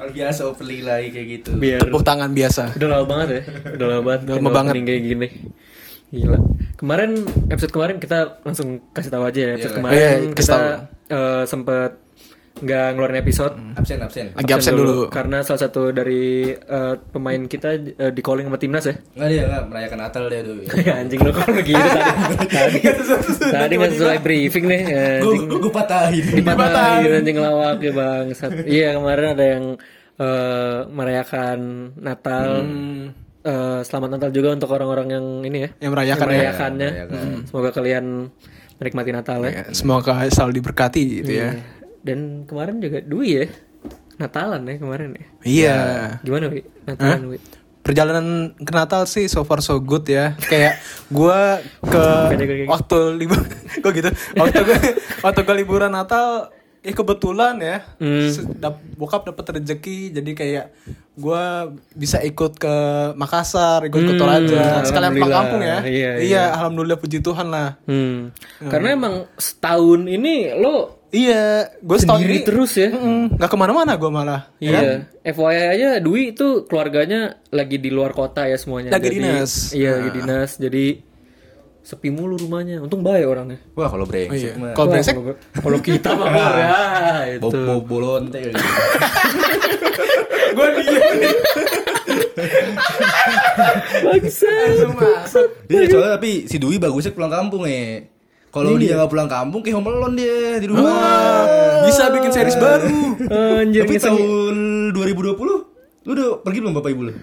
Luar biasa opening lagi kayak gitu. Biar Tepuk tangan biasa. udah lama banget ya. Udah lama banget. Udah lama banget. kayak gini. Gila. Kemarin episode kemarin kita langsung kasih tahu aja ya. Episode Iya. kemarin Iya, kasih kita tahu. eh, sempet nggak ngeluarin episode. Absen absen. Lagi absen dulu. Karena salah satu dari eh, pemain kita eh, di calling sama timnas ya. Enggak dia enggak merayakan Natal dia tuh. Ya, anjing lo kok begitu tadi. Tadi, nggak sesuai briefing nih. Anjing. Gue gue patahin. Dipatahin anjing lawak ya bang. Iya kemarin ada yang eh, merayakan Natal. Eh, selamat Natal juga untuk orang-orang yang ini ya. Yang merayakan ya. merayakannya. Hmm, Semoga kalian menikmati Natal ya. Ya, Semoga selalu diberkati gitu ya. Dan kemarin juga Dwi ya. Natalan ya kemarin ya. Iya. Gimana Wi? Natalan Wi? Perjalanan ke Natal sih so far so good ya. Kayak gua ke waktu libur kok gitu. Waktu gue waktu ke liburan Natal eh kebetulan ya Hmm. dap- bokap dapat rezeki jadi kayak gua bisa ikut ke Makassar ikut ke Toraja sekalian pulang Hmm, kampung ya Iya, iya. alhamdulillah puji Tuhan lah Hmm. Karena emang setahun ini lo iya gue setahun sendiri ini terus ya. mm, nggak ke mana-mana gue malah ya kan? Iya. FYI aja Dwi itu keluarganya lagi di luar kota ya semuanya. Lagi Jadi- dinas. Iya, lagi dinas. Jadi sepi mulu rumahnya. Untung baik orangnya. Wah kalau Oh, iya. brengsek mah. kalau brengsek kalau- kita mah ya itu. Bob bob bolonte gue diem langsung masuk Iya soalnya tapi si Dwi bagusnya pulang kampung ya. Kalau dia nggak pulang kampung kayak home alone dia di rumah. bisa bikin series baru Anjir Tapi tahun 2020 lu udah pergi belum Bapak Ibu lu?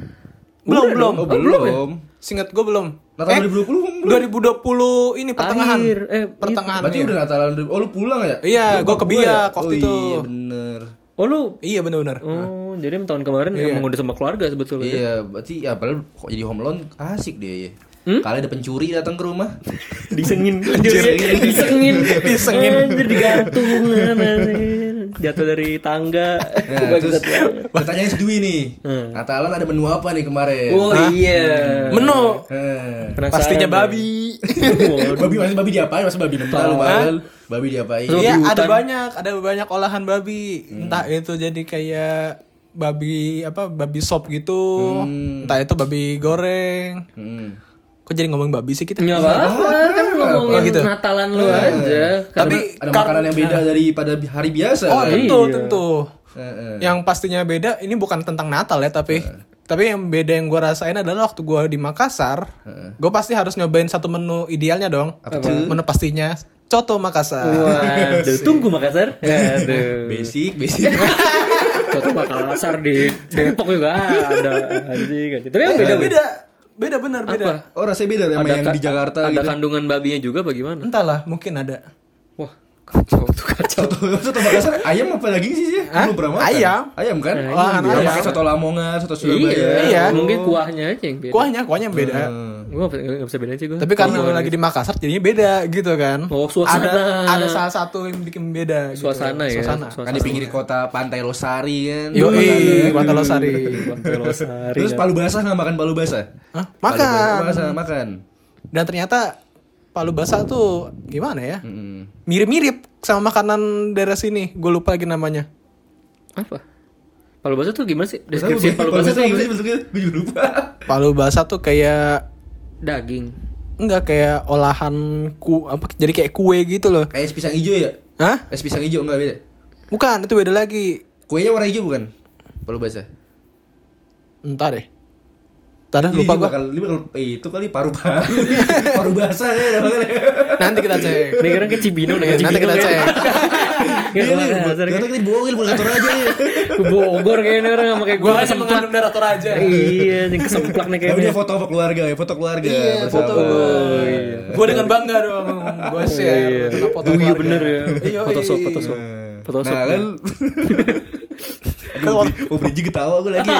belum belum Oh, belum. Singkat gue belum Natal eh, 2020 belum. 2020 ini pertengahan Akhir, eh, pertengahan Berarti iya. udah Natalan. Oh lu pulang ya? Iya, gua ke Biak ya? waktu oh, itu. Iya bener. Oh lu iya benar-benar Oh, jadi emang tahun kemarin Iya. emang udah sama keluarga sebetulnya. Iya, berarti ya padahal kok jadi home alone asik dia ya. Hmm? Kali ada pencuri datang ke rumah. Disengin, disengin, Disengin. Anjir digantung, jatuh dari tangga. Nah, terus pertanyaan si Dwi nih. Hmm. Natalan ada menu apa nih kemarin? Oh iya. menu Eh. Penasaran pastinya babi. Babi masih babi diapain? Masih babi mentah lu. Babi diapain? Iya ada banyak ada banyak olahan babi entah itu jadi kayak babi apa babi sop gitu entah itu babi goreng Hmm. Kok jadi ngomong babi sih kita Nggak apa-apa kan ngomongin Oh, gitu. Natalan lu aja. Tapi Ada kar- makanan yang beda daripada hari biasa. oh kan? tentu Iya. tentu Eh, eh. yang pastinya beda ini bukan tentang Natal ya tapi tapi yang beda yang gue rasain adalah waktu gue di Makassar gue pasti harus nyobain satu menu idealnya dong menu pastinya coto Makassar Waduh, tunggu Makassar. Aduh. Basic, basic. Contoh Makassar di Depok juga ada anjing. anjing. Tapi yang beda beda bener beda Apa? Oh rasanya beda sama yang ka- di Jakarta ada gitu. kandungan babinya juga bagaimana? entahlah mungkin ada Wah, kacau tuh kacau. Soto, soto Makassar ayam apa lagi sih sih? Hah? Belum pernah makan. Ayam. Ayam kan? Ayam, iya. ayam. Pakai soto Lamongan, soto Surabaya. Iya, Iya. mungkin kuahnya aja yang beda. kuahnya kuahnya yang beda Gue gak bisa beda sih gue. tapi karena lagi di Makassar jadinya beda gitu kan Oh, suasana. ada ada salah satu yang bikin beda gitu. Suasana ya. suasana Kan di pinggir kota Pantai Losari kan. Yo, Makanannya. Pantai Losari. Pantai Losari. Terus palu basah nggak makan palu basah? Hah? Palu Makan. basah makan. Dan ternyata palu basah tuh gimana ya? Mm. Mirip-mirip sama makanan daerah sini. Gue lupa lagi namanya. Apa? Palu basah tuh gimana sih? Deskripsi palu basah tuh gimana sih? Gue juga lupa. Palu basah tuh kayak Daging. enggak kayak olahan ku apa jadi kayak kue gitu loh. Kayak es pisang hijau ya? Hah? Es pisang hijau enggak beda? Bukan, itu beda lagi. Kuenya warna hijau bukan? Palu basah. Entar deh. Entar dah, Ini lupa dia gua. bakal, ini bakal, eh, itu kali paru-paru. paru basah ya. makanya. Nanti kita cek. Ini kira ke Cibinong deh, Nanti Cibinong kita ya. cek. Ya, Iya nih, gak kan. tau kita dibohongin bukan kantor aja ya. Ke Bogor kayaknya orang sama kayak gue Gua hanya mengandung narator aja. Iya, yang kesemplak nih Tapi dia kayaknya. foto foto keluarga ya, foto keluarga. Iya, bersama. foto gue. Gue dengan bangga dong. Gue share Iya. dengan foto Oh iya bener ya. Iya, Photoshop, iya. Photoshop. Nah, Photoshop. Nah kan Aduh, Mau bridging ketawa gue lagi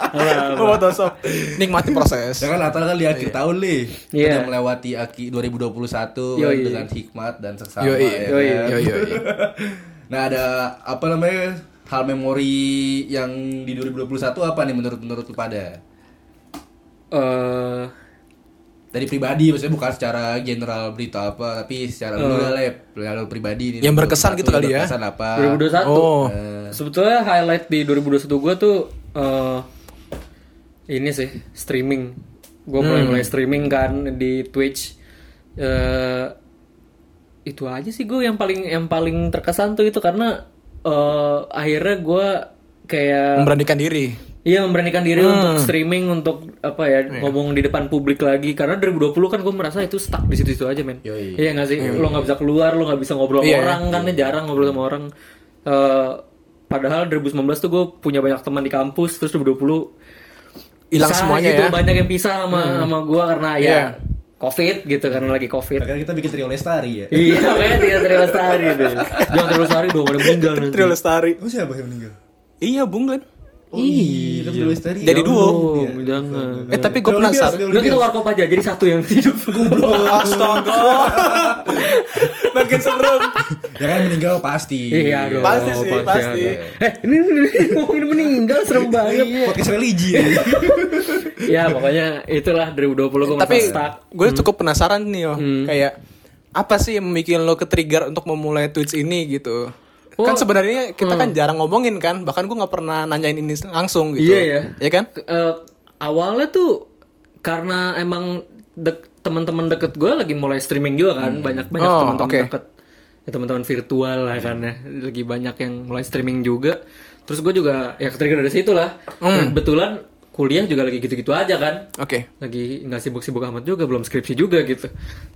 Photoshop. Nikmati proses. Ya kan Natal kan di akhir tahun nih Iya. Udah melewati aki 2021 kan, Yoi. Dengan hikmat dan seksama Yoi, ya yoi, kan? yoi, yoi. Nah ada apa namanya Hal memori yang di 2021 apa nih menurut menurut lu pada? eh dari pribadi maksudnya bukan secara general berita apa tapi secara lu lah ya lalu pribadi nih Yang berkesan gitu kali ya? berkesan apa 2021 Oh. sebetulnya highlight di 2021 gue tuh eh, ini sih streaming. Gue mulai mulai streaming kan di Twitch. Eh itu aja sih gue yang paling yang paling terkesan tuh itu karena eh akhirnya gue kayak Memberanikan diri. Iya memberanikan diri untuk streaming untuk apa ya ngomong di depan publik lagi. Karena 2020 kan gue merasa itu stuck di situ-situ aja men. Yoi. Iya nggak sih? Lo nggak bisa keluar lo nggak bisa ngobrol sama orang kan ya jarang ngobrol sama orang. Eh, padahal 2019 tuh gue punya banyak teman di kampus terus 2020 Hilang semuanya gitu, ya. Hmm. banyak yang pisah sama sama gue karena ya Iya. covid gitu karena lagi covid. Akhirnya kita bikin trio lestari ya iya makanya tidak terima sehari deh. Jangan terima sehari dong ada meninggal nanti. Trio Lestari. oh siapa yang meninggal Iya, Bung Glenn. Oh iya kan trio lestari Jadi duo. Oh, jangan. Eh, tapi gue penasaran. Udah kita warkop aja jadi satu yang hidup. Astaga. Makin serem. ya kan meninggal pasti Iya dong. Pasti sih, pasti. Eh ini, ini, ini ngomongin meninggal serem banget. podcast religi ya pokoknya itulah 2020 gue Tapi stuck. gue cukup penasaran nih, yo. Kayak apa sih yang bikin lo ke-trigger untuk memulai Twitch ini gitu? Kan sebenarnya kita kan jarang ngomongin kan, bahkan gue nggak pernah nanyain ini langsung gitu. Iya, ya. Ya kan? Eh, awalnya tuh karena emang dek, teman-teman deket gue lagi mulai streaming juga kan. Banyak banyak Oh, teman-teman oke. deket. Ya teman-teman virtual lah kan ya. Lagi banyak yang mulai streaming juga. Terus gue juga ya ketrigger dari situ lah. Kebetulan kuliah juga lagi gitu-gitu aja kan. Oke. lagi nggak sibuk-sibuk amat juga belum skripsi juga gitu.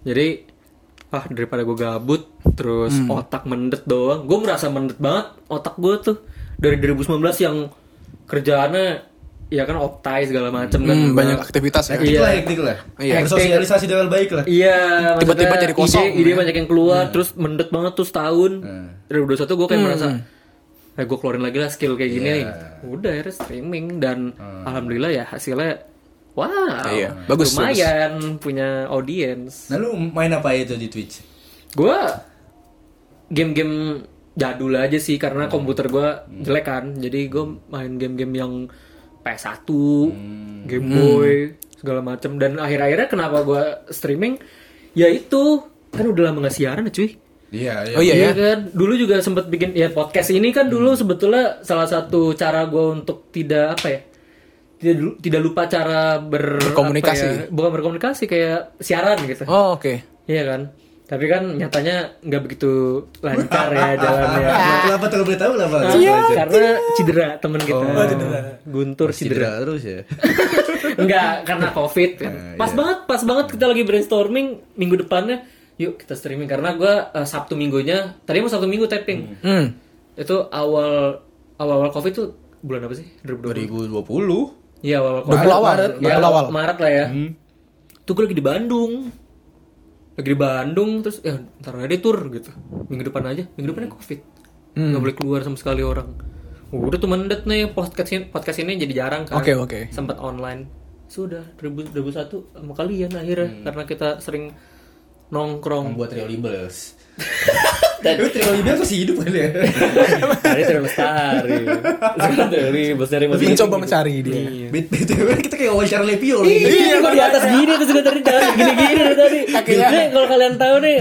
Jadi ah daripada gue gabut terus otak mendet doang. Gue merasa mendet banget otak gue tuh. Dari 2019 yang kerjaannya ya kan optai segala macem kan. Hmm, Gua- banyak aktivitas ya. hektik lah hektik lah. Iya. bersosialisasi dengan baik lah. Iya, Tiba-tiba jadi kosong, Ide, ide banyak yang keluar, terus mendet banget tuh setahun. Dari 2021 gue kayak merasa, eh gue keluarin lagi lah skill kayak gini. Nih. Udah akhirnya streaming dan alhamdulillah ya hasilnya, wow, Iya, bagus, lumayan punya audiens. nah lu main apa itu di twitch? Gue game-game jadul aja sih karena komputer gue jelek kan, jadi gue main game-game yang PS1, Game Boy, segala macem. Dan akhir-akhirnya kenapa gue streaming? Ya itu kan udah lama nggak siaran ya cuy. iya iya Oh iya ya. kan, dulu juga sempat bikin ya podcast ini kan dulu sebetulnya salah satu cara gue untuk tidak apa ya, tidak tidak lupa cara ber Berkomunikasi. apa ya, bukan berkomunikasi kayak siaran gitu. Oh, oke. Iya kan. Tapi kan nyatanya nggak begitu lancar ya jalannya. Nah, kenapa tuh boleh tahu kenapa Iya. Karena cedera temen kita. Guntur cedera cedera. terus ya Enggak, karena covid kan. Pas banget, pas banget kita lagi brainstorming minggu depannya. Yuk kita streaming karena gua eh, Sabtu minggunya. Tadi mau Sabtu minggu tapping. Hmm. Itu awal awal awal covid tuh bulan apa sih? 2020. 2020 Iya awal Dua puluh awal, Maret, dua ya, puluh awal. Maret lah ya. Tuh gue lagi di Bandung. Lagi di Bandung terus ya ntar aja deh tur gitu. Minggu depan aja. Minggu depannya covid. Nggak boleh keluar sama sekali orang. Udah tuh mendet nih podcast ini, podcast ini jadi jarang kan. Oke, oke. Sempat online. Sudah 2000 2001 sama kalian akhirnya karena kita sering nongkrong. buat Trio Libels Lu Trio Libels masih hidup kan ya Tadi terus lestari. Sekarang dari bos dari masih Mencoba mencari dia. Iya. Bet- BTW kita kayak wawancara Lepio Iya, gue di atas gini terus gue tadi gini-gini dari tadi. Nih kalau kalian tahu nih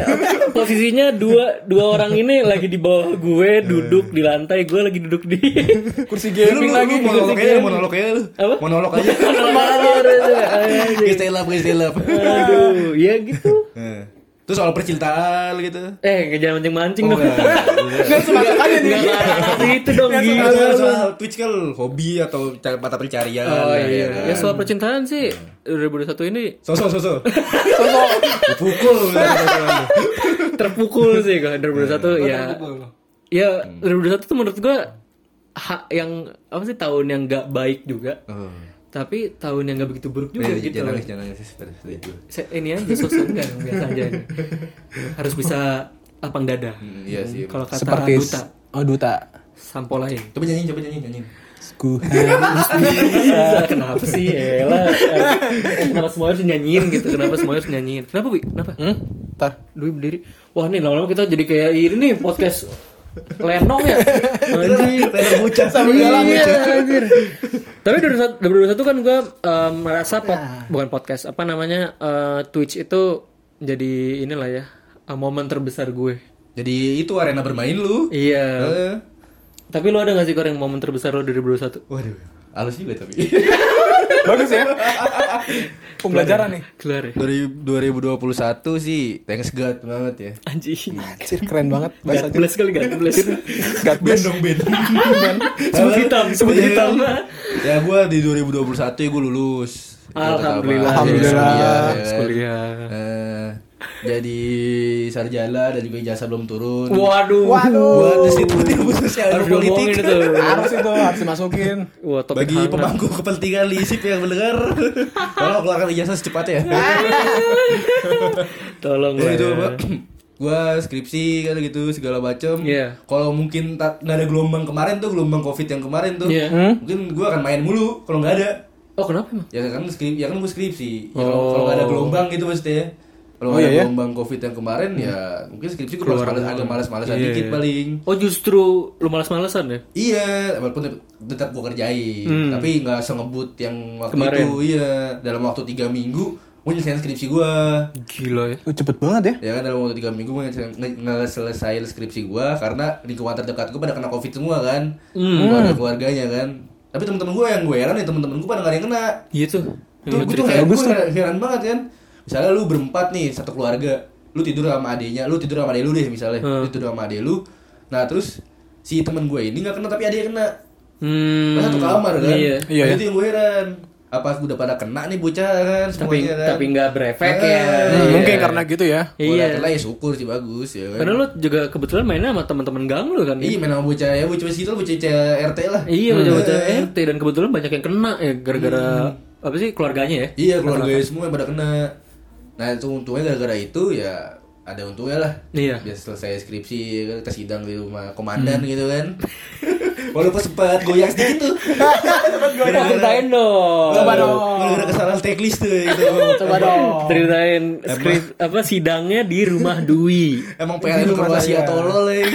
posisinya dua dua orang ini lagi di bawah gue duduk di lantai, gue lagi duduk di Kursi gaming lagi. lu monolog aja, monolog aja lu Apa? Monolog aja stay love, please stay love Aduh, ya gitu. Terus soal percintaan gitu Eh, jangan mancing-mancing Oh, dong. enggak. Nggak semasuk aja nih. Itu dong gila. Soal, Twitch kan hobi atau mata pencarian Oh ya, iya, kan? ya soal percintaan sih 2021 ini Sosok, sosok Dipukul terpukul sih kalau 2021 ya. Ya 2021 tuh menurut gua hak yang apa sih tahun yang gak baik juga. Oh. Tapi tahun yang gak begitu buruk juga gitu. Jangan nangis, jangan nangis seperti itu Se- ini aja sosok enggak dong, biasa aja. ini. Harus bisa lapang dada. Hmm, Iya sih Kalau kata Seperti duta, Oh, duta. sampo lain. Coba nyanyi, coba nyanyi, nyanyi Ku Bisa, kenapa sih? Elah. Eh, Kenapa semua harus nyanyiin gitu? Kenapa semua harus nyanyiin? Kenapa, Wi? Kenapa? Hmm? Ntar. Dwi berdiri. Wah nih lama-lama kita jadi kayak ini nih podcast lenong ya anjir Trailer bocah Sambil jalan Iya, ya. anjir. Tapi 2021 2021 kan gue merasa pod- bukan podcast apa namanya eh, Twitch itu jadi inilah ya eh, momen terbesar gue. Jadi itu arena bermain lu. Iya. Tapi lo ada gak sih Kor, yang momen terbesar lo 2021? Waduh, halus juga tapi. Bagus ya. Pembelajaran nih. Keluar ya? Dari 2021 sih thanks God banget ya. Anjing. Anjir keren banget God bahasanya. bless kali God bless. God bless. dong Ben. Sebut hitam, sebut Iya. hitam. ya gue di 2021 ya gue lulus. Alhamdulillah. Alhamdulillah. Kuliah, ya jadi sarjana dan juga ijazah belum turun. Waduh. Waduh. Buat institut ilmu sosial Harus dan politik. itu. Harus itu harus dimasukin. Wah, Bagi hangat. pemangku kepentingan lisip yang mendengar, tolong keluarkan ijazah secepatnya. Tolong Ya itu apa? Gua skripsi kan gitu segala macem. Iya. Kalau mungkin tak nggak ada gelombang kemarin tuh gelombang covid yang kemarin tuh, Iya. mungkin gua akan main mulu kalau nggak ada. Oh, kenapa emang? Ya kan skrip, ya kan gua skripsi. Ya, kalau Oh. kalau nggak ada gelombang gitu maksudnya. Kalau Oh, ada iya, ya? gelombang covid yang kemarin ya mungkin skripsi Keluar malas dulu. agak malas-malasan Iya, dikit iya. paling. Oh, justru lu malas-malesan ya? Iya, walaupun tetap gua kerjain, Hmm. tapi nggak sengebut yang waktu Kemarin. itu. Iya, dalam waktu tiga minggu, gua nyelesain skripsi gua. Gila ya. Oh, cepet banget ya. Ya kan dalam waktu tiga minggu gue nggak selesai skripsi gua karena lingkungan terdekat gue pada kena covid semua kan, Hmm. keluarga keluarganya kan. Tapi teman-teman gue yang gue heran ya teman-teman gue pada nggak ada yang kena. Gitu. Tuh, gue tuh heran, gue heran, heran banget kan. Misalnya lu berempat nih satu keluarga, lu tidur sama adiknya, lu tidur sama adek lu deh misalnya, Hmm. lu tidur sama adek lu. Nah terus si teman gue ini nggak kena tapi adiknya kena. Hmm. Pas satu kamar kan. Iya. Iya, Nah, Itu yang gue heran. Apa udah pada kena nih bocah kan Tapi semuanya kan. tapi nggak berefek Eh, ya. Hmm, Iya. Mungkin karena gitu ya. Iya. Iya. ya syukur sih bagus ya kan. Karena lu juga kebetulan mainnya sama teman-teman gang lu kan. Iya main sama bocah ya bocah situ bocah bocah RT lah. Iya, baca-baca Eh, RT dan kebetulan banyak yang kena ya gara-gara apa sih keluarganya ya? Iya keluarga semua yang pada kena. Nah itu untungnya gara-gara itu ya ada untungnya lah. Iya. Biar selesai skripsi kita sidang di rumah komandan gitu kan. Walaupun sempat goyang sedikit tuh. Oh, ceritain dong. Coba dong. Gara-gara kesalahan teknis tuh gitu. Coba dong. Ceritain skrip apa sidangnya di rumah Dwi. Emang PLN rumah Kroasia tolol ya.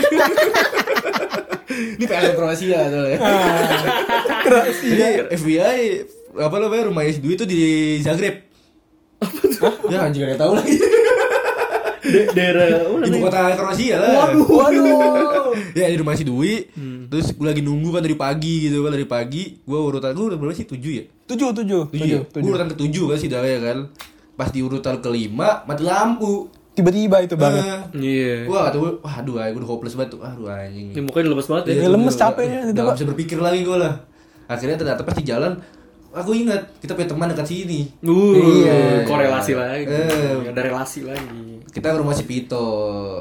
Ini PLN Kroasia soalnya. Jadi FBI apa namanya rumahnya si Dwi itu di Zagreb. Ya anjing gak ada tahu lagi. Da- daerah Ibu kota Kroasia lah. Waduh. ya di rumah si Dwi. Terus gue lagi nunggu kan dari pagi gitu kan dari pagi. Gue urutan gue berapa sih? Tujuh ya? Tujuh, tujuh, Tujuh. tujuh, Gue urutan ketujuh kan sidangnya kan. Pas di urutan kelima mati lampu. Tiba-tiba itu banget. Eh, Iya. Wah, kata gue, wah, aduh, gue udah hopeless banget tuh. Aduh, anjing. Ini mukanya lemes banget ya. Iya. lemes capeknya Udah itu, gak Pak. bisa berpikir lagi gue lah. Akhirnya ternyata pas di jalan, aku ingat kita punya teman dekat sini. Uh, Iya. korelasi lagi. Eh. Ada relasi lagi. Kita ke rumah si Pito,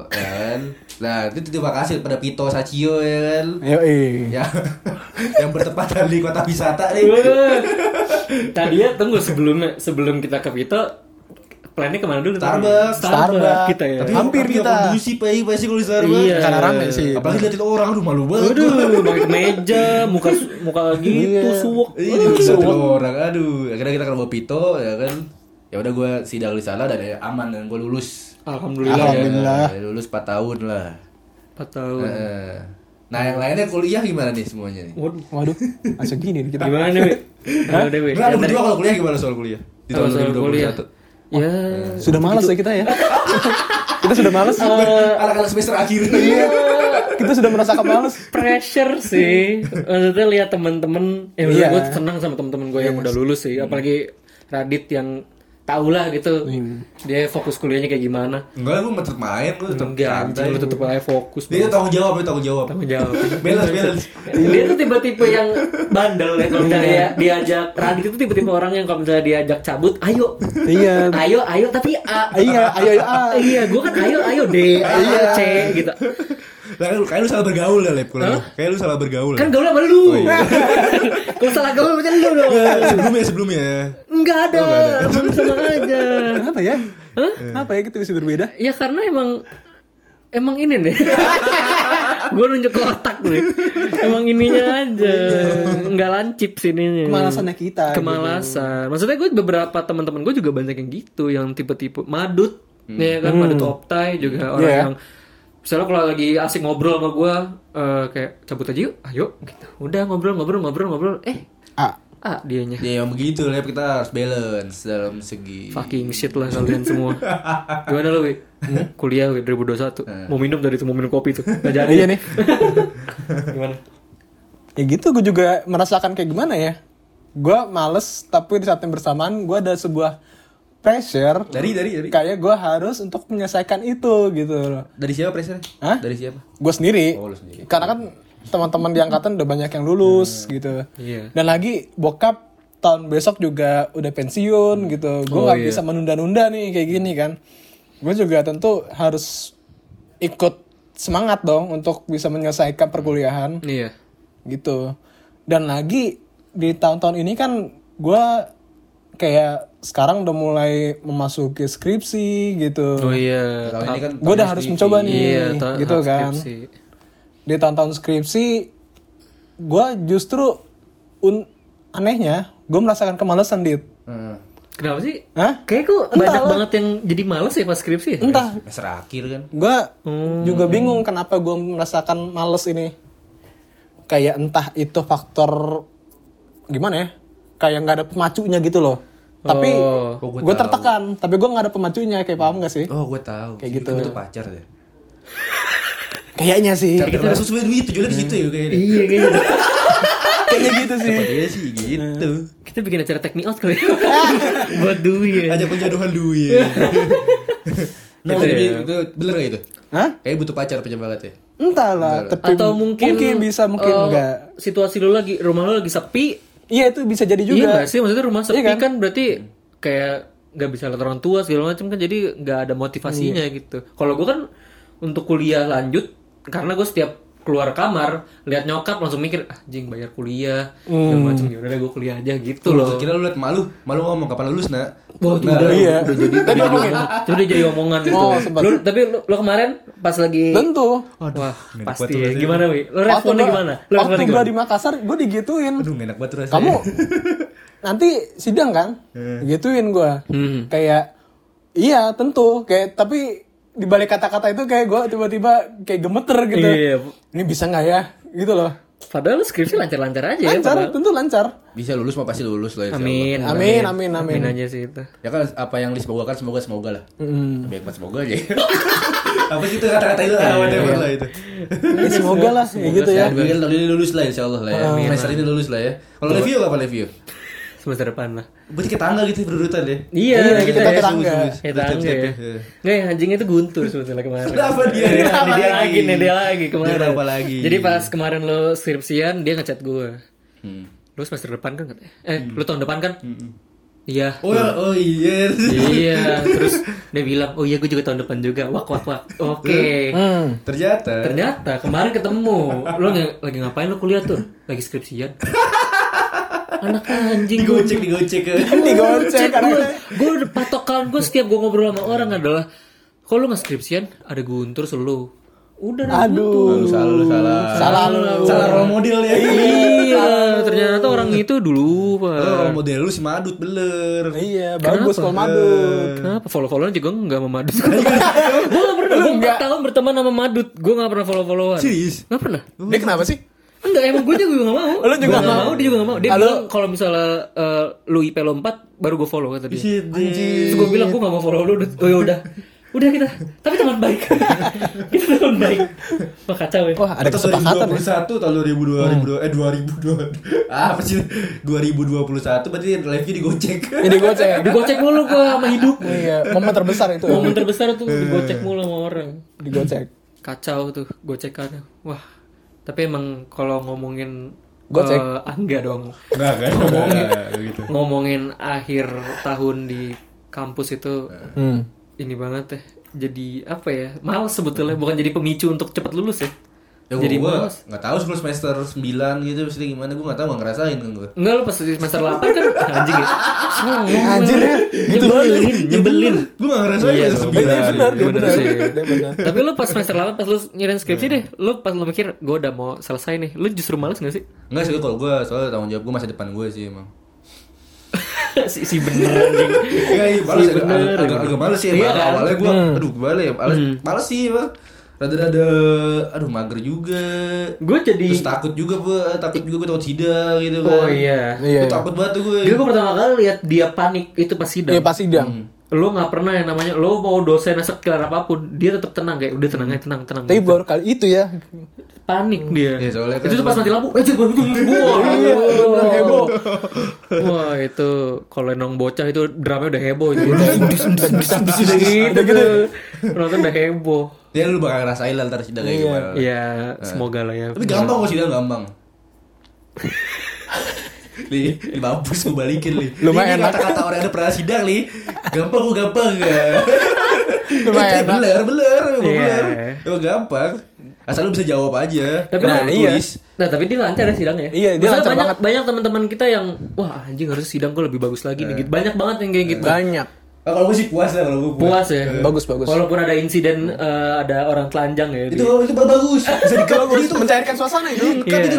kan? Nah, itu terima kasih pada Pito Sacio ya kan? Ayo, eh. Ya, yang bertepatan di kota wisata nih. Wah. Tadi ya tunggu sebelumnya sebelum kita ke Vito plannya ke mana dulu? Starbucks. Starbucks Starbucks. kita ya. Tapi Hampir tapi kita. nggak kondusif ya, pasti kalau di Starbucks. Iya. Karena rame sih. Apalagi liatin orang, aduh malu banget. Waduh, pakai meja, muka muka gitu, Iya. suwok. Iya, diliatin orang, aduh. Akhirnya kita ke rumah Pito, ya kan? Ya udah gue sidang di sana dan ya aman dan gue lulus. Alhamdulillah, ya. Alhamdulillah. Ya, lulus 4 tahun lah. 4 tahun. Heeh. Nah, yang lainnya kuliah gimana nih semuanya nih? Waduh. Waduh, langsung gini nih kita. Gimana nih, Wi? Gimana deh, Wi? Nah, berdua kalau kuliah gimana soal kuliah? Di Kalau tahun soal kuliah. 2021. Ya. Sudah malas ya kita ya. kita sudah malas. Anak-anak semester akhir. Iya. Kita sudah merasakan malas. pressure sih maksudnya lihat temen-temen ya Iya. gue senang sama temen-temen gue yang udah lulus sih apalagi Radit yang tau lah gitu dia fokus kuliahnya kayak gimana. Enggak, gue tetep main, gue tetep enggak anjing lu tetep aja fokus Dia tanggung jawab, dia tanggung jawab. tanggung jawab. Balance, balance. dia tuh tipe-tipe yang bandel ya kalau misalnya dia diajak. Radit itu tipe-tipe orang yang kalau misalnya diajak cabut ayo. Iya. ayo ayo tapi A. Iya, ayo ayo. ah. iya gue kan ayo ayo D ayo C gitu Lah, kan lu- kayak lu salah bergaul ya, Lep. Kalau lu. Kayak lu salah bergaul. kan ya. gaul sama lu kalau salah gaul macam lu dong sebelumnya, sebelumnya. Enggak ada, sama sama aja. Kenapa ya? Kenapa ya kita bisa berbeda? Ya karena emang emang ini nih. gue nunjuk ke otak nih. Emang ininya aja. Enggak lancip sininya. Kemalasannya kita. Kemalasan. Maksudnya gue beberapa teman-teman gue juga banyak yang gitu, yang tipe-tipe madut. Ya kan madut optai juga orang Iya. yang misalnya kalau lagi asik ngobrol sama gue eh, kayak cabut aja yuk ayo gitu. Udah ngobrol ngobrol ngobrol ngobrol. Eh Ah, ah dianya. Ya yang begitu lah kita harus balance dalam segi fucking shit lah kalian semua. Gimana lo wi? Kuliah wi 2021 mau minum dari itu mau minum kopi tuh nggak jadi. Iya nih. gimana? Ya gitu gue juga merasakan kayak gimana ya. Gue males tapi di saat yang bersamaan gue ada sebuah pressure dari dari dari kayak gue harus untuk menyelesaikan itu gitu loh. dari siapa pressure? Hah? Dari siapa? gue sendiri. Oh, sendiri. Karena kan teman-teman di angkatan udah banyak yang lulus gitu. Iya. Dan lagi bokap tahun besok juga udah pensiun gitu. Gue Oh, nggak iya. bisa menunda-nunda nih kayak gini kan. Gue juga tentu harus ikut semangat dong untuk bisa menyelesaikan perkuliahan iya gitu. Dan lagi di tahun-tahun ini kan gue kayak sekarang udah mulai memasuki skripsi gitu. oh iya ini kan Gue udah harus mencoba nih, iya gitu kan. skripsi. Di tahun-tahun skripsi, gue justru un anehnya, gue merasakan kemalasan dit. Heeh. kenapa sih Hah? kayak kok Entah banyak lah. banget yang jadi males ya pas skripsi ya? Entah, Semester akhir kan. gue Hmm. juga bingung kenapa gue merasakan males ini. Kayak entah itu faktor gimana ya? Kayak nggak ada pemacunya gitu loh. Tapi Oh. Oh, gua gue tertekan, tapi gue nggak ada pemacunya kayak paham gak sih? Oh, gue tahu. Kayak gitu. Itu pacar deh. Kayaknya sih, Cara sesuai duit tujuannya di situ ya kayaknya. iya kayaknya kayaknya gitu sih. Iya sih gitu. kita bikin acara take me out kali ya buat duit Aja penjodohan duit. Nah, Gitu tapi ya. itu bener gak itu? Hah? Kayak butuh pacar punya banget ya. Entahlah, tapi atau mungkin bisa, mungkin eh, enggak. situasi lu lagi rumah lu lagi sepi Iya itu bisa jadi iya juga. nggak sih maksudnya rumah sepi Iya kan? kan? berarti kayak nggak bisa lihat orang tua segala macam kan jadi nggak ada motivasinya Iya. gitu kalau gue kan untuk kuliah lanjut karena gue setiap keluar kamar lihat nyokap langsung mikir ah jing bayar kuliah Hmm. macam ya udah deh gue kuliah aja gitu loh Kira lu liat malu, malu ngomong kapan lulus nak? Wah, itu Nah, udah, iya. udah jadi udah jadi omongan. Itu udah jadi omongan gitu. Oh, sempat. Lu, tapi lu, lu kemarin pas lagi Tentu. Wah, enak pasti ya. Gimana, Wi? Lu responnya gimana? Lu Waktu gue gimana? di Makassar, gue digituin. Aduh, enak banget rasanya. Kamu nanti sidang kan? Gituin gue. Hmm. Kayak iya tentu. Kayak tapi di balik kata-kata itu kayak gue tiba-tiba kayak gemeter gitu. Iya. Ini bisa nggak ya? Gitu loh. Padahal skripsi lancar-lancar aja ya. Lancar, padahal. tentu lancar. Bisa lulus mah pasti lulus lah Allah. Amin. Amin, amin, amin. Amin aja sih itu. Ya kan apa yang disemogakan semoga semoga lah. Mm. Tapi semoga aja. apa sih itu kata-kata itu lah, whatever lah itu. Ini semoga lah, kayak gitu ya. Semoga tahun ini lulus lah insya Allah lah ya. Semester ini lulus lah ya. Kalau review kapan review? Semester depan lah. Berarti ke tangga gitu berurutan ya. Iya, Iya, kita, kita ya. ke tangga. Kayak tangga ya. Nggak, yang anjingnya itu guntur sebetulnya kemarin. Kenapa dia? Ini Kenapa dia lagi? lagi, nih dia lagi kemarin. Dia kenapa lagi? Jadi pas kemarin lo skripsian, dia ngechat gue. Hmm. Lu semester depan kan? Eh, lu tahun depan kan? Iya. Oh, ya, oh iya. iya, terus dia bilang, "Oh iya, gue juga tahun depan juga." Wak wak wak. Oke. Hmm. Ternyata. Ternyata kemarin ketemu. Lu nge- lagi ngapain lu kuliah tuh? Lagi skripsian. Anak anjing gue. digocek digocek ke. Digocek karena Gue udah patokan gue setiap gue ngobrol sama orang adalah kalau lu nggak skripsian ada Guntur selalu. Udah Aduh. Lu salah, lu salah. Salah lu. Salah role model ya. Iya, ternyata orang itu dulu, Oh, Pak. role model lu si Madut bener. Iya, bagus kalau madut. Kenapa follow-followan juga enggak sama Madut? gue gak pernah, gue 4 tahun berteman sama Madut Gue gak pernah follow-followan Serius? Gak pernah Dia kenapa sih? Enggak, emang gue juga gak mau. Lu juga nggak mau? Dia juga gak mau. Dia lu- bilang kalau misalnya eh, lu IP lo 4 Baru gue follow kata dia. Terus gue bilang gue gak mau follow lu Oh yaudah Udah. Kita Tapi teman baik. Kita teman baik. Wah kacau ya. Wah, ada Atau kesepakatan ya. 2021 tahun 2022 eh 2022 ah, apa sih? 2021 berarti live-nya digocek. Ini gocek. Digocek mulu gue sama hidup. Iya, momen terbesar itu. Momen terbesar tuh digocek mulu sama orang. Digocek. kacau tuh gocekannya. Wah tapi emang kalau ngomongin Gocek. eh, ah, enggak dong Enggak kan? Enggak gitu. ngomongin akhir tahun di kampus itu Hmm. ini banget ya jadi apa ya males sebetulnya bukan jadi pemicu untuk cepat lulus ya Ya jadi gua males enggak tahu sebelum semester 9 gitu mesti gimana gua enggak tahu enggak ngerasain kan gua. enggak lu pas di semester 8 kan anjing ya Anjir ya. Gitu nyebelin nyebelin Gua enggak ngerasain Iya, semester iya, 9. Dia benar, benar. sih. Tapi lu pas semester 8 pas lu nyirin skripsi deh lu pas lu mikir gue udah mau selesai nih lu justru males gak sih Enggak sih kalau gua soalnya tanggung jawab gua masa depan gua sih emang. si, si bener anjing Iya, iya, males Si bener. agak, agak, agak males sih Iya emang. kan? Awalnya gua aduh gimana ya? Males, males sih, Bang. Rada-rada aduh mager juga. Gue jadi Terus takut juga gue, takut juga gue takut sidang gitu kan. Oh iya. Iya. Gue takut banget tuh gue. Gue pertama kali lihat dia panik itu pas sidang. Iya pas sidang. Lo nggak pernah yang namanya lo mau dosen sekelar apa pun dia tetap tenang kayak udah tenang aja tenang tenang. Tapi baru kali itu ya. panik dia. Iya, soalnya kan itu tuh pas mati lampu. Eh, coba Wah, heboh. Wah, itu kalau nong bocah itu drama udah heboh itu. Udah gitu. Penonton udah heboh. Ya lu bakal ngerasain lah ntar sidang kayak gimana. Iya, semoga lah ya. Tapi gampang kok sidang gampang. Li, li mampus gue balikin li. Lumayan Ini kata-kata orang udah pernah sidang li. Gampang kok gampang ya. Lumayan, Eh, beler, beler, Iya. beler. Emang gampang. Asal lu bisa jawab aja. Tapi Nah, nah, iya. tulis. Nah tapi dia lancar ya sidangnya. Iya, dia lancar banyak, banget. Banyak teman-teman kita yang wah anjing harus sidang gue lebih bagus lagi nih. Gitu. Banyak banget yang kayak gitu. Banyak. Ah, kalau gue sih puas lah kalau gue Puas ya. Bagus bagus. Walaupun ada insiden eh, ada orang telanjang ya. Itu di- itu bagus. Bisa Bagus itu. mencairkan suasana itu. Cut Iya. itu.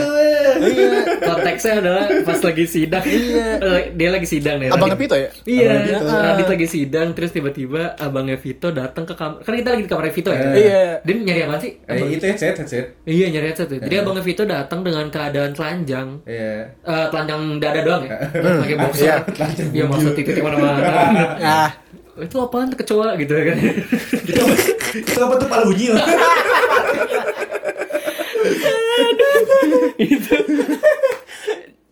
Iya. konteksnya adalah pas lagi sidang. Eh, dia lagi sidang nih. Abang Radit. Vito ya? Iya, Abang Vito. Radit lagi sidang terus tiba-tiba abangnya Vito datang ke kamar. Kan kita lagi di kamarnya Vito ya. Iya. Dia nyari apa sih? Eh, itu headset, headset. Iya nyari headset tuh. Jadi abangnya Vito datang dengan keadaan telanjang. Iya. Eh, telanjang dada doang ya? Pakai boxer. Iya. Iya, maksud titik mana-mana. Itu apaan tuh kecoa gitu kan. Itu apa- itu apa tuh pala unyil? itu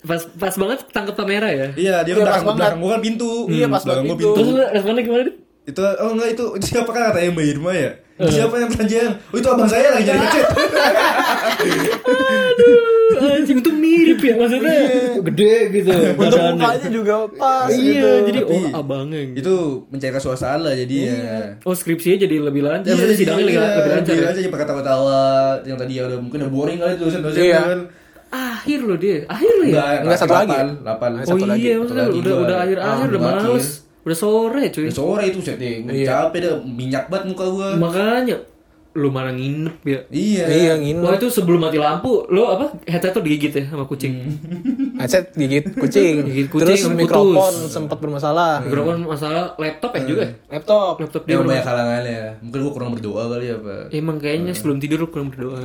pas pas banget tangkap kamera ya. Iya, dia pas belakang belakang gua kan pintu. Iya, pas belakang banget gua pintu. Terus responnya gimana? Itu oh enggak itu, siapa kan katanya Mbak Irma ya? Itu Siapa yang telanjang? Oh itu abang saya lagi nyari headset. Anjing itu mirip ya maksudnya gede gitu. untuk mukanya juga pas Iya, gitu. jadi Tapi- oh abangnya gitu. itu mencairkan suasana jadi ya. Oh skripsinya jadi lebih lancar. Iya, Maksudnya sidangnya lebih, iya, lebih lancar. Dia ya? aja pakai ketawa-tawa yang tadi ya udah mungkin udah boring kali dosen-dosen Iya. kan. Akhir loh dia. Akhir loh ya. Enggak, Enggak, satu lagi. 8, Oh satu lagi. iya, maksudnya lagi udah udah akhir akhir Ah, udah males. Udah sore cuy. Udah sore itu set deh. Iya. Capek dah minyak banget muka gua. Makanya lu malah nginep ya. Iya. Iya, Wah nginep. itu sebelum mati lampu, lo apa headset tuh digigit ya sama kucing. Headset gigit kucing. Gigit kucing, Terus mikrofon putus. sempat bermasalah. Mikrofon masalah laptop ya juga. ya? Laptop. Laptop dia banyak bermasalah. halangannya. Mungkin gua kurang berdoa kali apa. Emang kayaknya sebelum tidur lu kurang berdoa.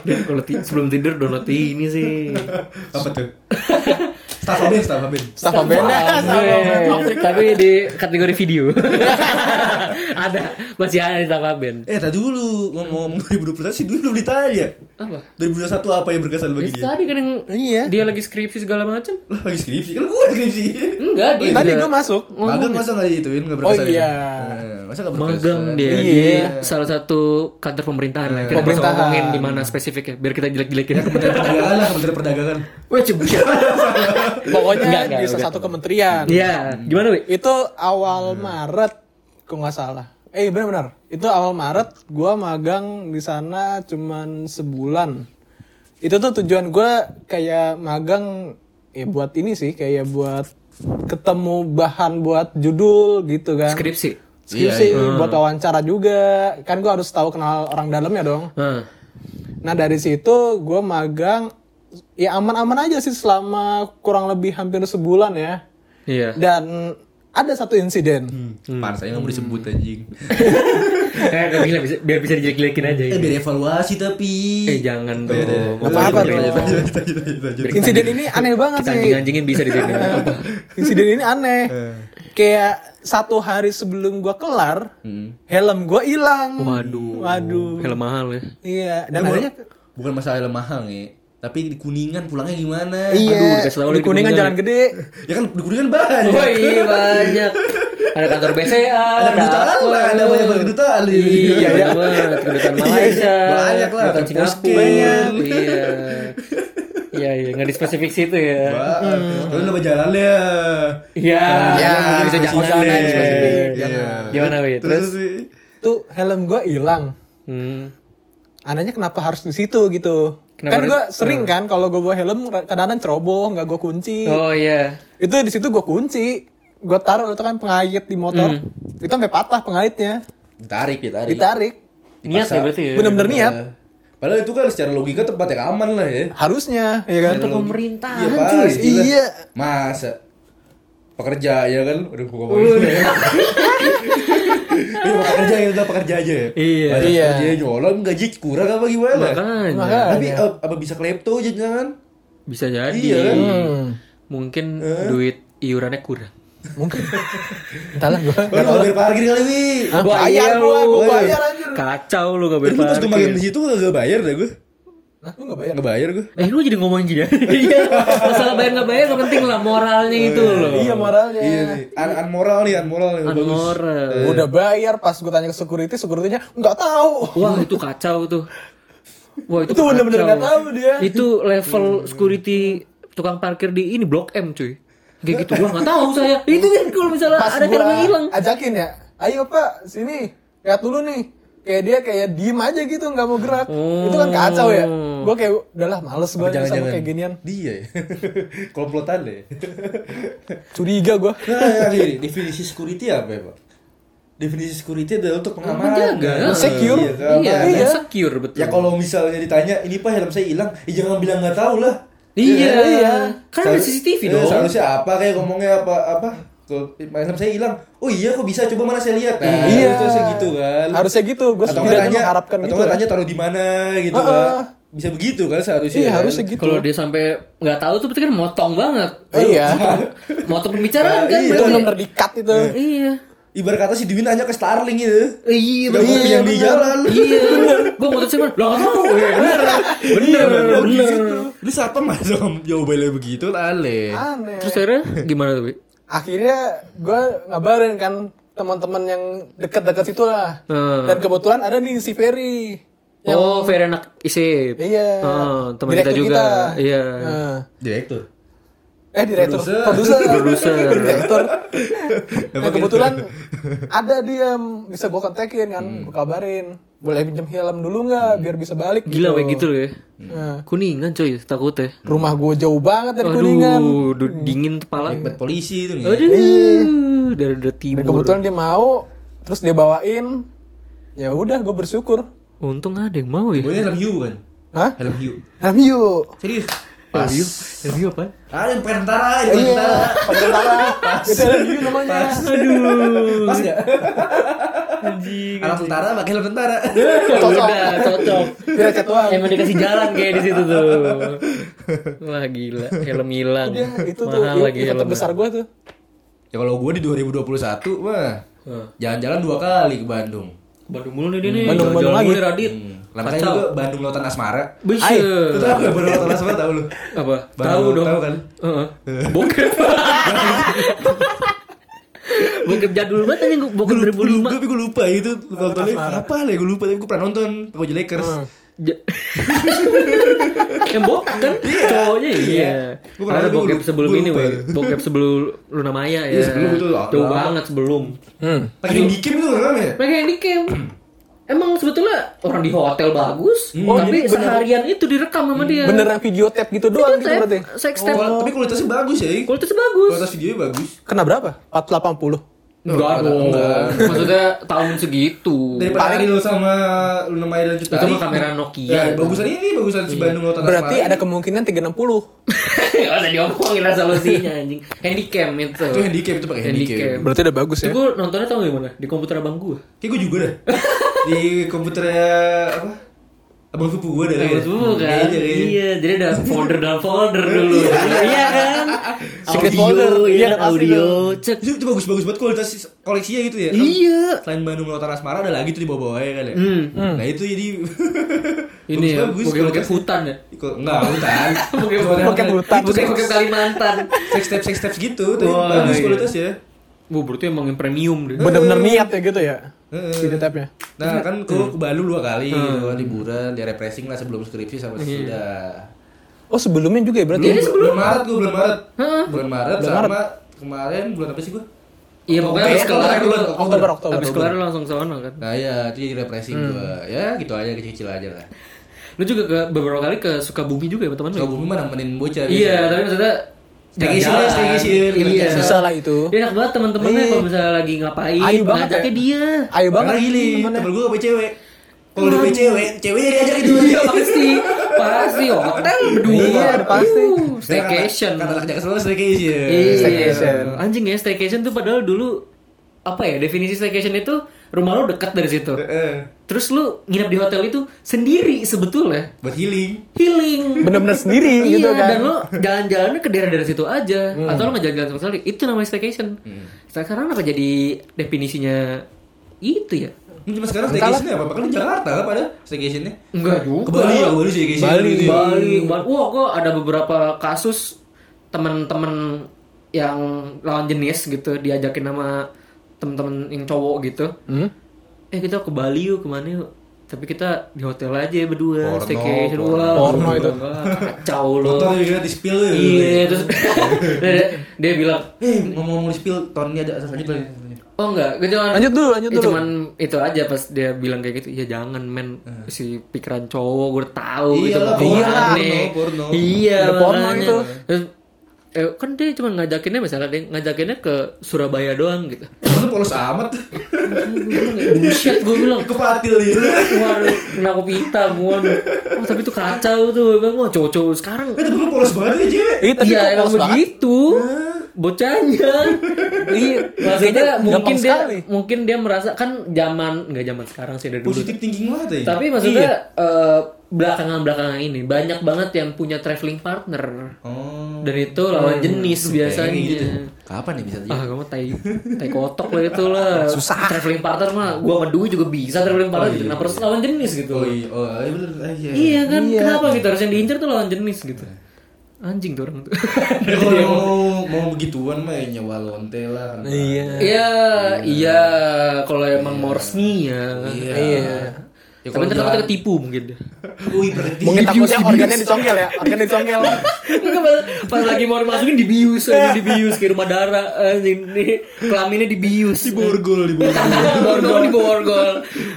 Dan kalau ti- sebelum tidur download ini sih. Apa tuh? Staff Aben, staff Aben. Staff benda. Abe, tapi di kategori video. ada, masih ada di Tapa Band. Eh, tadi dulu ngomong 2021 sih dulu belum ditanya. Apa? 2021 apa yang berkesan bagi dia? tadi kan yang Iya. dia lagi skripsi segala macam. Lagi skripsi kan gua skripsi. Enggak, dia Tadi gue masuk. Magang masa enggak digituin enggak berkesan? Oh, iya. Eh, Masa enggak berkesan? magang dia Iya. salah satu kantor pemerintahan lah. Kita Pemerintahan. ngomongin di mana spesifiknya biar kita jelek-jelekin kementerian Perdagangan lah, Kementerian Perdagangan. Wah, cebut. Pokoknya Enggak, enggak, di enggak. salah satu kementerian. Iya, gimana, Wi? Itu awal Maret, kok nggak salah. Eh benar-benar. Itu awal Maret, gua magang di sana cuman sebulan. Itu tuh tujuan gua kayak magang ya buat ini sih, kayak buat ketemu bahan buat judul gitu kan. Skripsi. Skripsi Iya, buat wawancara juga. Kan gua harus tahu kenal orang dalamnya dong. Nah, Nah dari situ gue magang ya aman-aman aja sih selama kurang lebih hampir sebulan ya. iya. Dan ada satu insiden. Hmm. Pan saya nggak mau disebut anjing. Eh, gak bisa, bisa- biar bisa dijelek-jelekin aja. Eh ini. biar evaluasi tapi. Eh, jangan dong. Lanjut, lanjut. Insiden ini aneh banget Kita sih. anjing-anjingin bisa di sini. Apa? Insiden ini aneh. Kayak satu hari sebelum gue kelar, helm gue hilang. Waduh. Waduh. Helm mahal ya. Iya. Dan Bukan- akhirnya bukan masalah mahal nih. Tapi di Kuningan pulangnya gimana? Aduh, iya tahu di di kuningan jalan gede. Ya kan di Kuningan banyak. Oh iya banyak. Ada kantor BCA, Ada kedutaan lah, ada banyak banget kedutaan. Iya, banyak banget. Kedutaan Malaysia, Banyak lah, kedutaan Singapura. Scale. Iya. Iya, iya, nggak di spesifik situ ya. Terus nama jalannya. Iya, Ya, bisa di jangan sana deh. di spesifik. Iya. Gimana, Wi? Terus. Tuh helm gue hilang. Hmm. Anehnya kenapa harus di situ gitu? Kenapa kan gue sering kan kalau gue bawa helm kadang-kadang ceroboh nggak gue kunci. Oh iya. Itu di situ gue kunci. Gue taruh itu kan pengait di motor. Hmm. Itu sampai patah pengaitnya. Ditarik, ditarik. Ditarik. Niat ya berarti ya. Bener-bener niat. Eh, Padahal itu kan secara logika tempat yang aman lah ya. Harusnya, ya kan? Kantor pemerintahan. Iya lah. Iya. Masa pekerja ya kan? Udah gua ngomongin. Ini mau pekerja ya udah pekerja aja ya. Iya. Banyak Iya. Kerja nyolong gaji kurang apa gimana? Makanya Makanya. Tapi eh, apa bisa klepto jangan? bisa jadi. Iya kan? Hmm. Mungkin duit iurannya kurang. Mungkin. Entahlah gua. Lu bayar parkir kali, Wi. Wah, bayar iya gua, lu. gua bayar anjir. Kacau lu gak Tapi lu pas gue makan di parkir. situ gak bayar dah gue. Nah, lu enggak bayar. Gak bayar gue. Eh lu jadi ngomongin gini ya? Iya, masalah bayar nggak bayar gak penting lah moralnya itu loh. Iya moralnya. Iya nih, un unmoral nih, unmoral nih. bagus. Unmoral. Gua udah bayar pas gue tanya ke security, securitynya nggak tahu. Wah itu kacau tuh. Wah itu, Itu bener-bener kacau. nggak tahu dia. Itu level security tukang parkir di ini blok M cuy. Kayak gitu gua nggak tahu saya. Itu kan kalau misalnya Pas ada yang hilang. ajakin ya, ayo pak sini, lihat dulu nih. Kayak dia kayak diem aja gitu nggak mau gerak. Itu kan kacau ya. Gue kayak udahlah males gue sama Jangan-jangan kayak ginian. Dia ya. Komplotan deh. Curiga gue. Nah, ini definisi security apa ya, Pak? Definisi security adalah untuk pengamanan. Menjaga. kan? Secure. Iya, keamanan. Iya, Iya. secure betul. Ya kalau misalnya ditanya, ini Pak helm saya hilang, ya jangan bilang nggak tahu lah. Iya, Iya. Kan ada CCTV eh, dong. Seharusnya apa kayak ngomongnya apa apa? Kalau helm saya hilang, oh iya kok bisa coba mana saya lihat. Nah, Iya. itu harusnya gitu kan. Harusnya gitu. Gue atau setidaknya mengharapkan atau gitu. ya. tanya taruh di mana gitu Heeh. kan. Bisa begitu kan seharusnya. Iya kan? harusnya gitu. Kalau dia sampai nggak tahu tuh berarti kan motong banget. Iya. Motong pembicaraan Nah, kan. iya. Itu berarti. benar-benar dikat itu. Iya. Ibarat kata si Dwi nanya ke Starling gitu. Iya, Udah kopi yang di jalan. Iya, gue mau sih lah nggak tahu. Iya, bener, bener, Iya, bener. Lu siapa mas om jawabannya begitu ale. Aneh. Terus akhirnya gimana tuh? Bi? Akhirnya gue ngabarin kan teman-teman yang dekat-dekat situ lah. Hmm. Dan kebetulan ada nih si Ferry. Oh, Fer anak isip. Iya. Oh, teman kita Direktur juga. Iya. Nah. Direktur. Eh direktur, Produser. produser, Produser. direktur. Nah kebetulan ada dia bisa gue kontekin kan, gue kabarin. Boleh pinjam helm dulu nggak, biar bisa balik. Gila kayak gitu loh ya. Nah, Kuningan coy, takutnya. rumah gue jauh banget dari kuningan. Aduh, du- dingin kepala. Buat polisi itu nih. Aduh, dari dari Dan timur. kebetulan dia mau, terus dia bawain. Ya udah, gue bersyukur. Untung ada yang mau ya. Gue helm hiu kan. Hah? Helm hiu. Helm yuk. Serius. Pas. Review apa? Ada yang pengen tentara, yang Iya, tentara. pakai tentara. Itu yuk namanya. Aduh. Pas nggak? Anjing. Anak tentara pakai helm tentara. Udah, cocok. Biar doang. Emang dikasih jalan kayak di situ tuh. Wah gila, helm hilang. Dia itu tuh Mahal il- lagi helm. terbesar gue tuh. Ya kalau gue di 2021 mah jalan-jalan dua kali ke Bandung. Bandung mulu nih dia nih. Bandung- Bandung lagi. Radit. Hmm. Namanya juga Bandung Lautan Asmara. Buset. Lu tahu gak Bandung Lautan Asmara tahu lu? Apa? Tahu dong. tahu kan? Heeh. Bokep. Bokep jadul banget aja gua- bokep 2005. Tapi gue lupa itu nontonnya apa lah gue lupa tapi gue pernah nonton Baju Lakers. Ja- yang bokep kan cowoknya iya. Pernah Ada bokep sebelum ini weh. Bokep sebelum Luna Maya ya. Iya, sebelum itu lah. Jauh banget sebelum. Hmm. Lagi yang di Kim itu kan ya? Mereka yang di camp. Emang sebetulnya orang di hotel bagus, Oh, tapi bener- seharian itu direkam sama dia. Beneran video tape gitu doang gitu berarti. Sex tape. Oh, tapi kualitasnya bagus ya. Kualitasnya bagus. Kualitas videonya bagus. Kena berapa? 480. Enggak dong. Maksudnya tahun segitu. Daripada Ariel sama Luna Maya dan Cut Itu mah kamera Nokia. Ya, bagusan ini, bagusan si Bandung Lautan Berarti ada kemungkinan 360. Gak usah diomongin resolusinya anjing. Handycam itu. Itu handicap itu pakai handicam. Handycam. Berarti udah bagus ya. Itu gue nontonnya tau gak mana? Di komputer abang gue. Kayak gue juga dah. Di komputernya apa? Abang sepupu gue dah. kayaknya. Betul kan? Kayaknya. Iya, jadi ada folder dalam folder dulu. Iya kan? Secret Audio, folder. iya Iya, kan? pasti audio, cek. Itu, itu bagus-bagus banget kualitas koleksinya gitu ya. Kan Iya. Selain Bandung Lautan Asmara ada lagi tuh di bawah-bawahnya kan ya. Hmm. Nah itu jadi Ini ya, kualitasnya. hutan ya. Enggak hutan. Bokep hutan. Bokep bokep Kalimantan. Sex steps sex steps gitu, tapi bagus iya. kualitasnya. Wah, berarti emang yang premium deh. Bener-bener niat ya gitu ya. Video tape-nya. Nah kan gue ke Bandung dua kali Hmm. gitu kan liburan, dia refreshing lah sebelum skripsi sama Iya. sesudah. Oh sebelumnya juga ya berarti. Belum, bulan Maret gue bulan Maret. Heeh. Bulan Maret Bulan sama kemarin bulan apa sih gue? Iya, pokoknya habis Oktober, kelar Oktober, lu. Oktober Oktober. Habis kelar langsung sono kan. Nah ya itu jadi refreshing gue. Ya gitu aja kecil-kecil aja lah. Lu juga ke beberapa kali ke Sukabumi juga ya teman lu? Sukabumi mah nemenin bocah. Iya, tapi maksudnya Ya, staycation, Iya. kerja. Susah lah itu. Dia enak banget teman-temannya Iya. kalau misalnya lagi ngapain, Ayo banget ya. dia. Ayo banget. Gini, temen gue gak cewek. Kalau udah punya cewek, ceweknya diajak itu. Iya pasti, pasti hotel berdua. Iya, pasti. Uh, staycation. Kata anak jaket semua staycation. Iya. Staycation. Anjing ya staycation tuh padahal dulu apa ya definisi staycation itu rumah lu dekat dari situ. Eh, Terus lu nginep di hotel itu sendiri sebetulnya. buat healing. Healing. Bener-bener sendiri iya, gitu kan. dan lo jalan-jalannya ke daerah-daerah situ aja atau lo nggak jalan-jalan sama sekali. Itu namanya staycation. Sekarang apa jadi definisinya itu ya? Cuma sekarang staycationnya apa? Kan di Jakarta kan pada staycationnya. Enggak juga. Ke Bali ya, Bali staycation. Bali. Bali, Bali. Wah, kok ada beberapa kasus teman-teman yang lawan jenis gitu diajakin sama teman-teman yang cowok gitu. Hmm? Eh kita ke Bali yuk ke mana yuk? Tapi kita di hotel aja berdua, Porno, staycation. porno. Wah, Porno itu. Kacau lo. Motor juga di spill ya. Iya, terus dia, dia bilang, Eh, ngomong-ngomong di spill, tahun ini ada asas lanjut lagi. oh enggak, gue cuman Lanjut dulu, lanjut ya dulu. cuman itu aja pas dia bilang kayak gitu, ya jangan men si pikiran cowok gue tahu Iya gitu lah, makanya. porno, porno. Iya, porno itu. Terus, eh, kan dia cuma ngajakinnya misalnya dia ngajakinnya ke Surabaya doang gitu. Lu polos amat. Bullshit gue bilang. Kepatil gitu. Waduh, kena kopi hitam, waduh. Oh, tapi itu kacau tuh, bang. Wah, cowok-cowok sekarang Eh, tapi lu polos banget ya. Eh, Iya kok emang begitu bocahnya iya maksudnya mungkin dia sekali. mungkin dia merasa kan zaman nggak zaman sekarang sih dari dulu Positif thinking banget ya. tapi maksudnya eh, belakangan belakangan ini banyak banget yang punya traveling partner Oh. dan itu lawan jenis biasanya Kayaknya gitu. Kapan ya bisa ah kamu tai tai kotok lah itu lah Susah. traveling partner mah gua sama Dwi juga bisa traveling partner gitu kenapa harus lawan jenis gitu Oh iya, oh iya bener. Ah, iya. iya kan kenapa gitu harus yang diincar tuh lawan jenis gitu anjing tuh orang tuh Ya, kalau mau mau begituan mah ya nyawa lonte lah. kan. Iya. Iya, iya. Kalau emang mau resmi ya. Iya. Iya. Ya, Tapi ntar jalan- takutnya ketipu mungkin. Wih, berarti. Mungkin takutnya organnya dicongkel ya, organ dicongkel. Enggak pas, pas lagi mau dimasukin dibius aja dibius ke rumah darah anjing nih kelaminnya dibius. Di borgol, di borgol. borgol di borgol.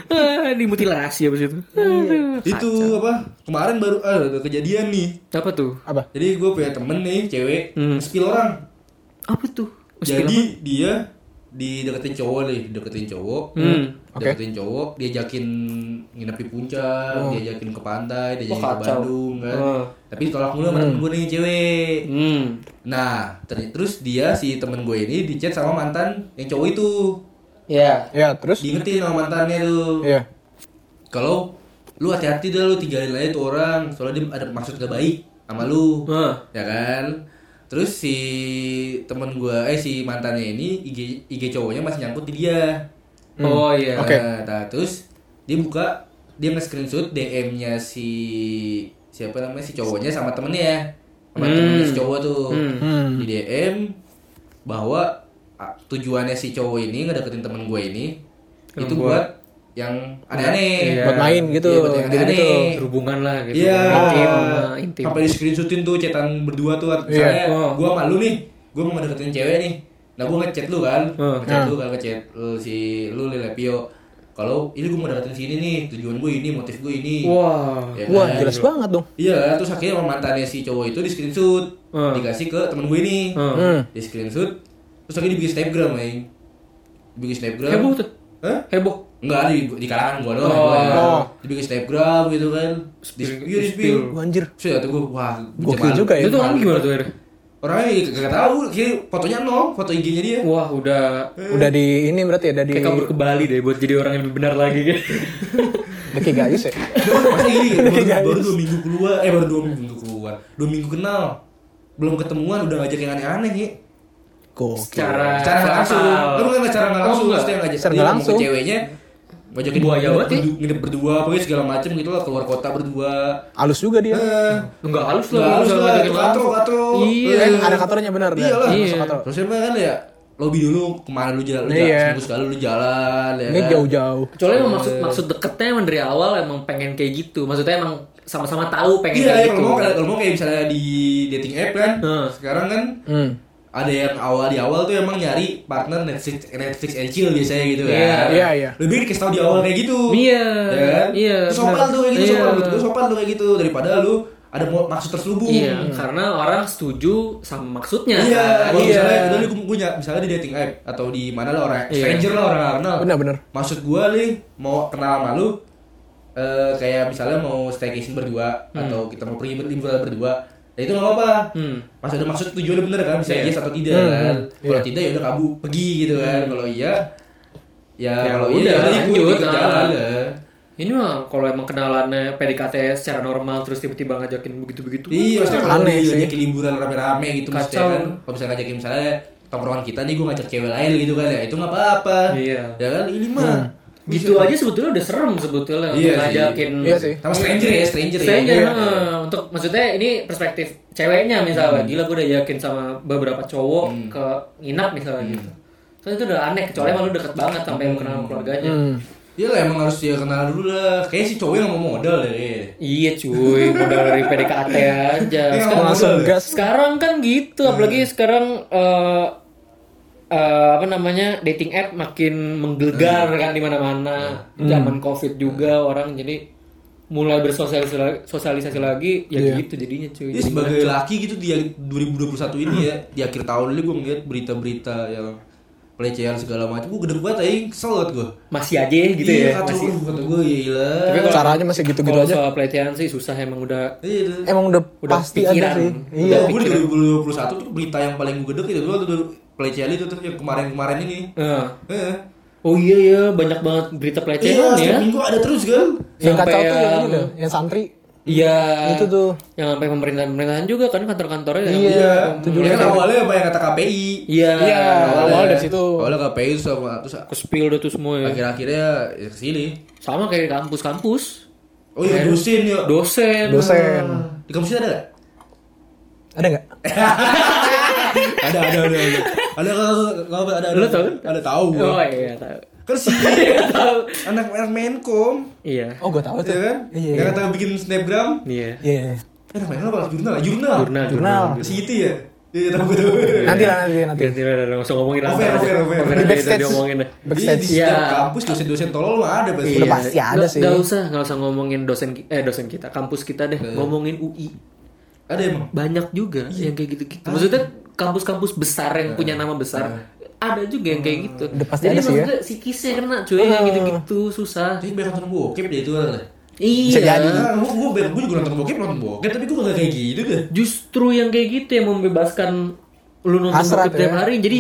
Ah, dimutilasi abis itu. Aduh. Itu apa? Kemarin baru ah, ada kejadian nih. Apa tuh? Apa? Jadi gue punya temen nih, cewek, Hmm. spill orang. Apa tuh? Jadi dia dideketin cowok nih, dideketin cowok. Hmm. Oke. Deketin cowok, diajakin nginep di puncak, diajakin ke pantai, diajakin Wah, ke. Bandung kan. Oh. Tapi ditolak mulu sama temen gue nih cewek. Hmm. Nah, ter- terus dia si temen gue ini dicat sama mantan yang cowok itu. Ya. Ya, terus? Diingetin sama mantannya tuh. Iya. Kalau lu hati-hati dah lu tinggalin aja tuh orang, soalnya dia ada maksud gak baik sama lu. Hah. Ya kan? Terus si temen gue eh si mantannya ini IG IG cowoknya masih nyangkut di dia. Oh iya. Oke. Nah, nah, terus dia buka dia nge-screenshot DM-nya si siapa namanya si cowoknya sama temennya sama Hmm. temennya si cowok tuh Hmm. di DM bahwa ah, tujuannya si cowok ini ngedeketin temen gue ini Yang itu buat- buat yang aneh-aneh Iya. Buat main gitu, Iya, buat yang gitu-gitu. aneh-aneh. Berhubungan lah gitu. Iya. Intim, nah, intim. Sampai di screenshotin tuh chatan berdua tuh misalnya Oh. gua malu nih, gua mau ngedeketin cewek nih. Nah, gua ngechat lu kan. Oh. Ngechat Hmm. lu kan ngechat lu si lu Lele Pio. Kalau ini gua mau deketin sini nih, tujuan gue ini, motif gue ini. Wah. Ya Wah, kan? jelas banget dong. Iya, terus akhirnya sama mantannya si cowok itu di screenshot, Hmm. dikasih ke temen gue ini, Hmm. Hmm. di screenshot, terus akhirnya dibikin snapgram, eng. Dibikin snapgram. Heboh tuh. Hah? Heboh. Enggak, di, di kalangan gua doang. Oh. gua ya. Oh. Dibikin snapgram gitu kan. Di, Spill- iya, di spill. Anjir. Terus ya tuh gue, wah, Gokil juga ya. Itu orang gimana tuh akhirnya? Orangnya gak tau, kira fotonya nol, foto IG-nya dia. Wah udah Udah di ini berarti ya, udah di kayak kabur ke Bali deh buat jadi orang yang lebih benar lagi kan. kayak gayus ya. Pasti gini, baru, Guys. baru dua minggu keluar, eh baru dua minggu keluar, dua minggu kenal, belum ketemuan udah ngajak yang aneh-aneh ya. Gokil. Secara Secara langsung, bukan secara Oh, langsung, enggak. maksudnya ngajak Secara ke langsung. ceweknya, ngajakin Buaya ya. berdu- nginep berdua, pokoknya segala macem gitu lah, keluar kota berdua. Halus juga dia. Eh, Enggak halus lah. Halus lah, itu katro, katro. Iya. Eh, ada kantornya benar. Iya lah. Iya. Terus kan ya lobby dulu ke mana lu jalan, lu Iya. jalan seminggu sekali lu jalan ya Ini kan? jauh-jauh. Kecuali emang maksud maksud deketnya emang dari awal emang pengen kayak gitu. Maksudnya emang sama-sama tahu pengen Iya, kayak ya, gitu. kalau mau kalau mau kayak misalnya di dating app kan, sekarang kan Hmm. Ada yang awal di awal tuh emang nyari partner Netflix Netflix and chill biasanya gitu kan. Iya, iya, iya. Lebih dikasih tahu di awal kayak gitu. Iya. Ya kan? Iya, Terus sopan benar. tuh kayak gitu, Iya. sopan gitu. Sopan tuh kayak gitu daripada lu ada maksud terselubung. Iya, karena orang setuju sama maksudnya. Iya, kan? Iya. misalnya udah lu punya misalnya di dating app atau di mana lah orang Iya. stranger lah orang kenal. Benar-benar. Maksud gua nih mau kenal sama lu eh, kayak misalnya mau staycation berdua atau kita mau pergi liburan berdua. Ya itu nggak apa-apa. Hmm. Pas ada maksud tujuannya bener kan, bisa Iya. yes atau tidak Hmm, kan. hmm, Kalau iya. tidak ya udah kabu pergi gitu kan. Kalau iya Ya, Ya kalau udah, iya, ikut, lanjut, ikut nah. jalan ya. Ini mah kalau emang kenalannya PDKT secara normal terus tiba-tiba ngajakin begitu-begitu. Iya, kalau Aneh dia sih. ngajakin liburan rame-rame gitu Kacau. kan. Kalau misalnya ngajakin misalnya tongkrongan kita nih gue ngajak cewek lain gitu kan ya, itu nggak apa-apa. Iya. Ya kan ini mah. Gitu aja sebetulnya udah serem sebetulnya Iya untuk ngajakin Iya sih. Sama stranger ya, stranger, Stranger, ya. heeh. untuk maksudnya ini perspektif ceweknya misalnya gila gue udah yakin sama beberapa cowok ke nginap misalnya gitu. Terus itu udah aneh kecuali emang lu deket banget sampai lu kenal keluarganya. Hmm. Iya lah emang harus dia kenal dulu lah. Kayaknya si cowoknya nggak mau modal deh. Iya cuy, modal dari PDKT aja. Iya, Sekarang, Langsung gas. sekarang kan gitu, apalagi sekarang eh eh, apa namanya dating app makin menggelegar kan di mana-mana. Zaman covid juga orang jadi mulai bersosialisasi sosialisasi lagi ya Iya. gitu jadinya cuy. Jadi sebagai ngaco. laki gitu di 2021 ini ya, di akhir tahun ini gue ngeliat berita-berita yang pelecehan segala macam, gue gede banget aing, kesel banget gue. masih aja gitu iya, ya. kata Masih. gue, kata gue, gila. Tapi kalau- Caranya masih gitu-gitu aja. soal pelecehan sih susah emang udah Iya, itu. Emang udah, Udah pasti pikiran. ada sih. Udah Iya. gue di 2021 tuh berita yang paling gue gede itu dulu tuh pelecehan itu tuh yang kemarin-kemarin ini. Eh. Heeh. Oh iya ya, banyak banget berita Iya, pelecehan ya. setiap minggu ada terus kan. Yang Sampai kacau tuh yang yang- ini loh, yang santri. Iya. Itu tuh. Yang sampai pemerintahan-pemerintahan juga kan kantor-kantornya. yang- Iya. Itu juga kan awalnya banyak kata KPI. Iya. Iya, awal dari situ. Awalnya KPI sama terus Ke spill dah tuh semua ya. akhir-akhirnya ya ke sini. Sama kayak di kampus-kampus. Oh iya dosen ya. Dosen. Dosen. Di kampusnya ada gak? Ada nggak? ada ada ada ada ada ada ada ada Lu tahu kan? ada tahu gua Oh iya, tahu. kan si tahu. anak anak menkom Iya. Oh, gue tahu tuh. ya kan Iya. yang kata bikin snapgram Iya. Iya. iya. eh anak menkom apa jurnal jurnal Jurnal, Jurnal. si itu ya iya tahu tahu Nanti lah, nanti nanti. Ganti lah, nggak usah ngomongin Over, apa. over, over. Over Di backstage. diomongin deh. Iya, Backstage. di Iya. kampus dosen-dosen tolol mah ada pasti pasti ada sih. Nggak usah, nggak usah ngomongin dosen eh dosen kita, kampus kita deh. Ngomongin UI. ada emang Banyak juga yang kayak gitu-gitu. Maksudnya kampus-kampus besar yang punya nama besar. Ada juga yang kayak gitu. Udah pasti Jadi ada sih ya. psikisnya kena cuy yang gitu-gitu susah. jadi banyak nonton bokep deh itu kan Iya. jadi. Nah, gue gue gue juga nonton bokep nonton bokep tapi gue gak kayak gitu deh Justru yang kayak gitu yang membebaskan lu nonton Hasrat bokep tiap ya. hari jadi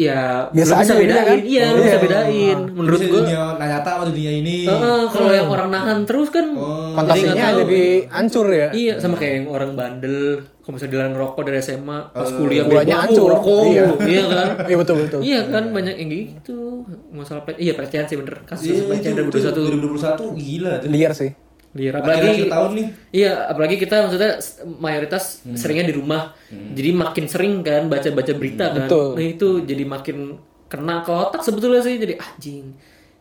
ya Biasa bisa aja dia bedain. kan? Iya, lu Iya. bisa bedain. Menurut Bisa gua dunia nyata sama dunia ini Heeh, kalau yang orang nahan terus kan Oh. Fantasinya jadi hancur ya. Iya, sama kayak yang orang bandel, kalau misalnya dilarang rokok dari SMA, pas kuliah Guanya bebas, hancur. oh, rokok, Iya. iya kan? Iya betul betul. Iya kan banyak yang gitu masalah pelecehan iya pelecehan sih bener kasus Iya, pelecehan itu- itu 2021 2021 gila tuh Liar sih. Akhir apalagi tahun nih iya apalagi kita maksudnya mayoritas seringnya di rumah jadi makin sering kan baca baca berita kan Betul. nah itu jadi makin kena ke otak sebetulnya sih jadi anjing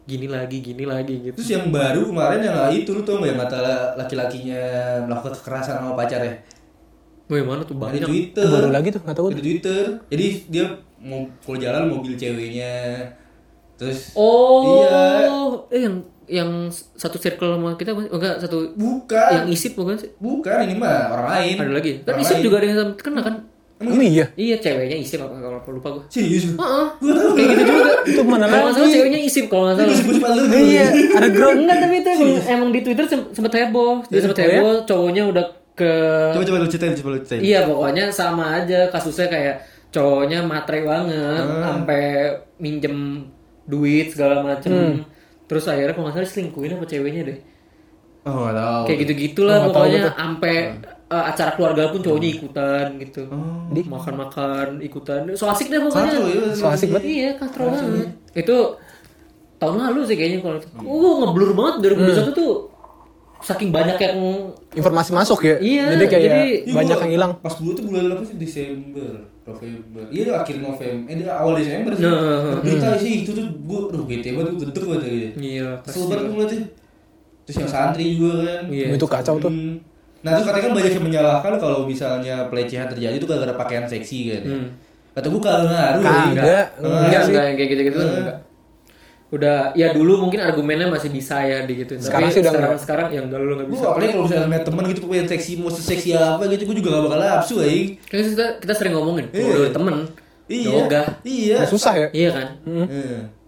gini lagi gini lagi gitu Terus yang baru kemarin yang itu lu tau gak yang kata laki-lakinya melakukan kekerasan sama pacarnya Bagaimana tuh Ada banyak di Twitter. Baru lagi tuh nggak tahu. Di Twitter. Jadi dia mau kalau jalan mobil ceweknya. Terus oh Iya. eh yang yang satu circle sama kita bukan? Oh, enggak satu bukan. yang isip bukan sih Bukan ini mah orang lain. ada lagi kan Orang isip lain. juga ada yang kena kan Emang iya. iya ceweknya isip apa kalau lupa gue Serius. Heeh, kayak gitu juga. Itu mana Kalau nggak salah lagi? ceweknya isip kalau nggak salah. Iya, ada ground. Enggak tapi itu emang, emang di Twitter sem- sempet heboh. Dia sempet Oh ya? heboh, cowoknya udah ke Coba coba lu ceritain, coba lu ceritain. Iya pokoknya sama aja kasusnya kayak cowoknya matre banget, sampai minjem duit segala macem. Terus akhirnya kalau nggak salah diselingkuhin sama ceweknya deh. Oh, enggak tahu. Kayak gitu-gitu lah Nggak tahu pokoknya sampai uh, acara keluarga pun cowoknya ikutan gitu. Oh. Makan-makan ikutan. So asik deh pokoknya. Katro ya. So asik banget. Iya, katro banget. Itu tahun lalu sih kayaknya kalau uh ngeblur banget 2021 tuh saking banyak yang Informasi masuk ya. Iya, Jadi kayak jadi- Iya, banyak gua yang hilang. Pas dulu tuh bulan apa sih Desember, November. Iya dia akhir November, eh dia awal Desember sih. Nah, Berita sih itu tuh gua aduh bete banget gua gedek banget gitu. iya Kesel banget gua ngeliatnya. Terus yang santri juga kan. Iya. Itu kacau tuh. Hmm. Nah terus katanya kan banyak yang menyalahkan kalau misalnya pelecehan terjadi itu gara-gara pakaian seksi kan. Hmm. Kata gua kagak ngaruh. Kagak. ya. Enggak. enggak kayak gitu-gitu enggak. Udah ya dulu mungkin argumennya masih bisa ya di gitu. Sekarang Tapi sih udah sekarang enggak. sekarang yang enggak lu enggak bisa. Apalagi kalau misalnya lihat teman gitu pakaian seksi mau seksi apa gitu gua juga gak bakal nafsu aing. Kan kita kita sering ngomongin Iya. kalau dari temen Iya. yoga. Iya. Ya, susah ya. Iya kan? Hmm.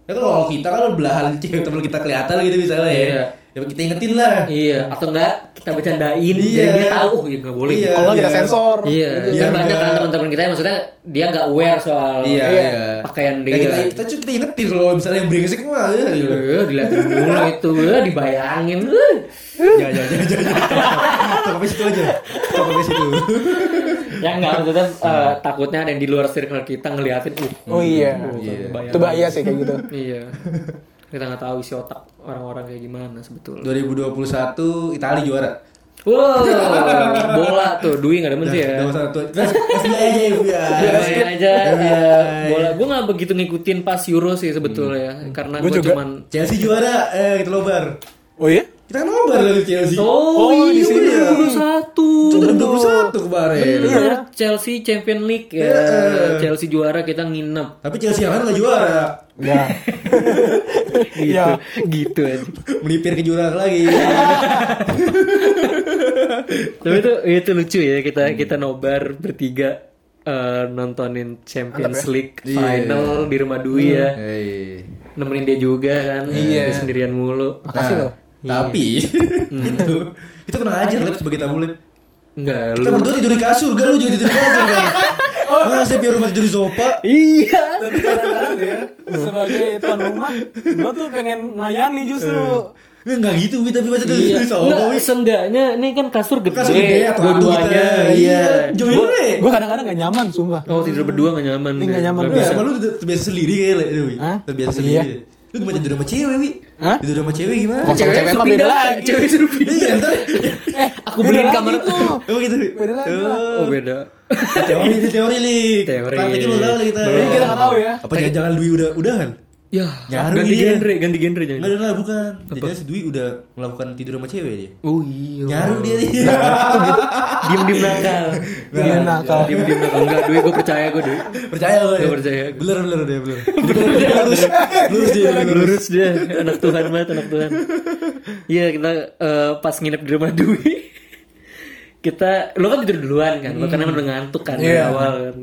Ya kan kalau kita kan belahan cewek teman kita kelihatan gitu misalnya ya. Iya. ya kita ingetin lah. Iya, atau enggak kita bercandain Iya. jadi dia tahu oh, ya nggak boleh. Iya. gitu. Kalau kita Iya. sensor. Iya, Iya, kan banyak iya. kan teman-teman kita yang maksudnya dia nggak aware soal Iya, Iya. iya. pakaian Ya, dia. kita, kita cuma kita ingetin kalau misalnya yang brengsek mah ya. gitu. Iya, dilihatin dulu itu, ya, dibayangin. Ya, ya, ya, ya. Stop sampai situ aja. Sampai situ. Ya enggak maksudnya eh, takutnya ada yang di luar circle kita ngeliatin uh. Oh iya. Iya. Itu bahaya sih kayak gitu. Iya. Kita nggak tahu isi otak orang-orang kayak gimana sebetulnya. 2021 Itali juara. Wow, bola tuh, Dwi nggak demen sih ya. Satu. Aja ya, ya. Aja bola. Gue nggak begitu ngikutin pas Euro sih sebetulnya, karena Gua gue juga. cuman Chelsea juara, eh kita lobar. Oh iya? Kita kan nobar dari Chelsea. Oh, Oh, di iya sini ya. 21. Cuma 21 kemarin. Bener, Chelsea Champion League ya. Chelsea juara kita nginep. Tapi Chelsea yang lain nggak juara. Enggak. Gitu, Iya. gitu aja. Melipir ke juara lagi. Tapi itu itu lucu ya kita kita nobar bertiga eh, nontonin Champions League final di rumah Dwi ya. Hei. Nemenin dia juga kan. Iya. Dia sendirian mulu. Makasih loh. Tapi itu itu kena aja Lep, sebagai tamu Lep. Enggak Kita lu. berdua tidur di kasur, gak lu juga tidur di kasur kan? Masa biar rumah tidur di sofa? Iya. Kadang-kadang ya, sebagai tuan rumah, gua tuh pengen melayani justru. Enggak gitu, Wi, tapi masa tidur Iya. di sofa, Enggak, seenggaknya ini kan kasur gede. Kasur gede atau dua-duanya. kita. Iya. Join Gua- kadang-kadang gak nyaman, sumpah. Oh tidur berdua gak nyaman. Ini nggak nyaman. Lu sama lu terbiasa sendiri kayak Le, Wi. Hah? Terbiasa Iya. sendiri. Lu gimana tidur sama cewek, Wi? Hah? Tidur sama cewek gimana? Oh, Cewek Cewek mah suruh beda pindah. lagi. Cewek suruh pindah. Iya, ntar. Aku beliin Beda kamar. tuh. Emang gitu, Wi? Beda lagi lah. Oh beda. Teori ini teori nih. Teori. Praktekin lu tahu kita. Kita nggak tahu ya. Apa jangan-jangan Dwi udah udahan? Ya, Nyaru ganti dia. genre, ganti genre jangan. Enggak lah, bukan. Jadi si Dwi udah melakukan tidur sama cewek dia. Oh iya. Nyaru dia nih. Diem diem nakal. Iya, nakal. Diem diem nakal. Enggak, Dwi gue percaya gue Dwi. Percaya gue. Gua percaya. Bener bener dia bener. Lurus. Lurus dia. Lurus. Dia, anak Tuhan banget, anak Tuhan. Iya kita eh, pas nginep di rumah Dwi. Kita, lo kan tidur duluan kan, lo kan emang udah ngantuk kan Iya. awal kan.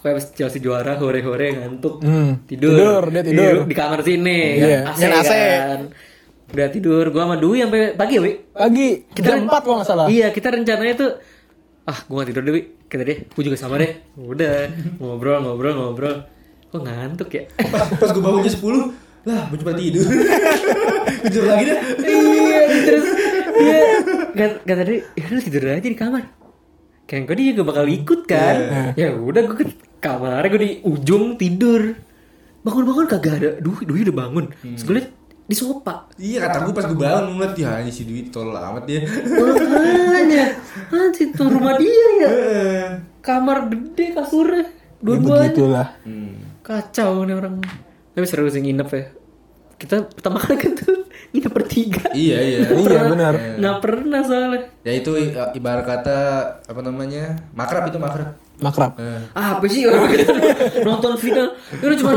Pokoknya pas Chelsea juara, hore-hore ngantuk, Hmm. tidur. Tidur, dia tidur. Di, di kamar sini, Iya, kan, AC, yang AC. kan. Udah tidur, gua sama Dwi sampai pagi ya, Wi. Pagi, kita empat kalau nggak salah. Iya, kita rencananya tuh ah, gua gak tidur deh, Wi. Kata dia, gua juga sama deh. Udah, ngobrol, ngobrol, ngobrol. Kok ngantuk ya? Pas, pas gue bangun jam 10 lah, gue cuma tidur. tidur lagi dah. iya, terus dia kata, kata dia, ya udah tidur aja di kamar. Kayak gue dia juga bakal ikut kan. Ya udah gue ke kamar, gue di ujung tidur. Bangun-bangun kagak ada. Duh, Duh udah bangun. Terus gue liat di sofa. Iya kata gue pas gue bangun ngeliat ya ini si Dwi tolol amat dia. Makanya, nanti tuh rumah dia ya. Eh. Kamar gede kasurnya. Ya, Dua-duanya. begitulah. Kacau nih orang. Tapi seru sih nginep ya. Kita pertama kali kan tuh nginep bertiga. Iya iya. Iya benar. Nggak pernah soalnya. Ya itu i- ibarat kata apa namanya makrab itu makrab. Makrab. Eh. Ah, apa sih orang gitu nonton final itu cuma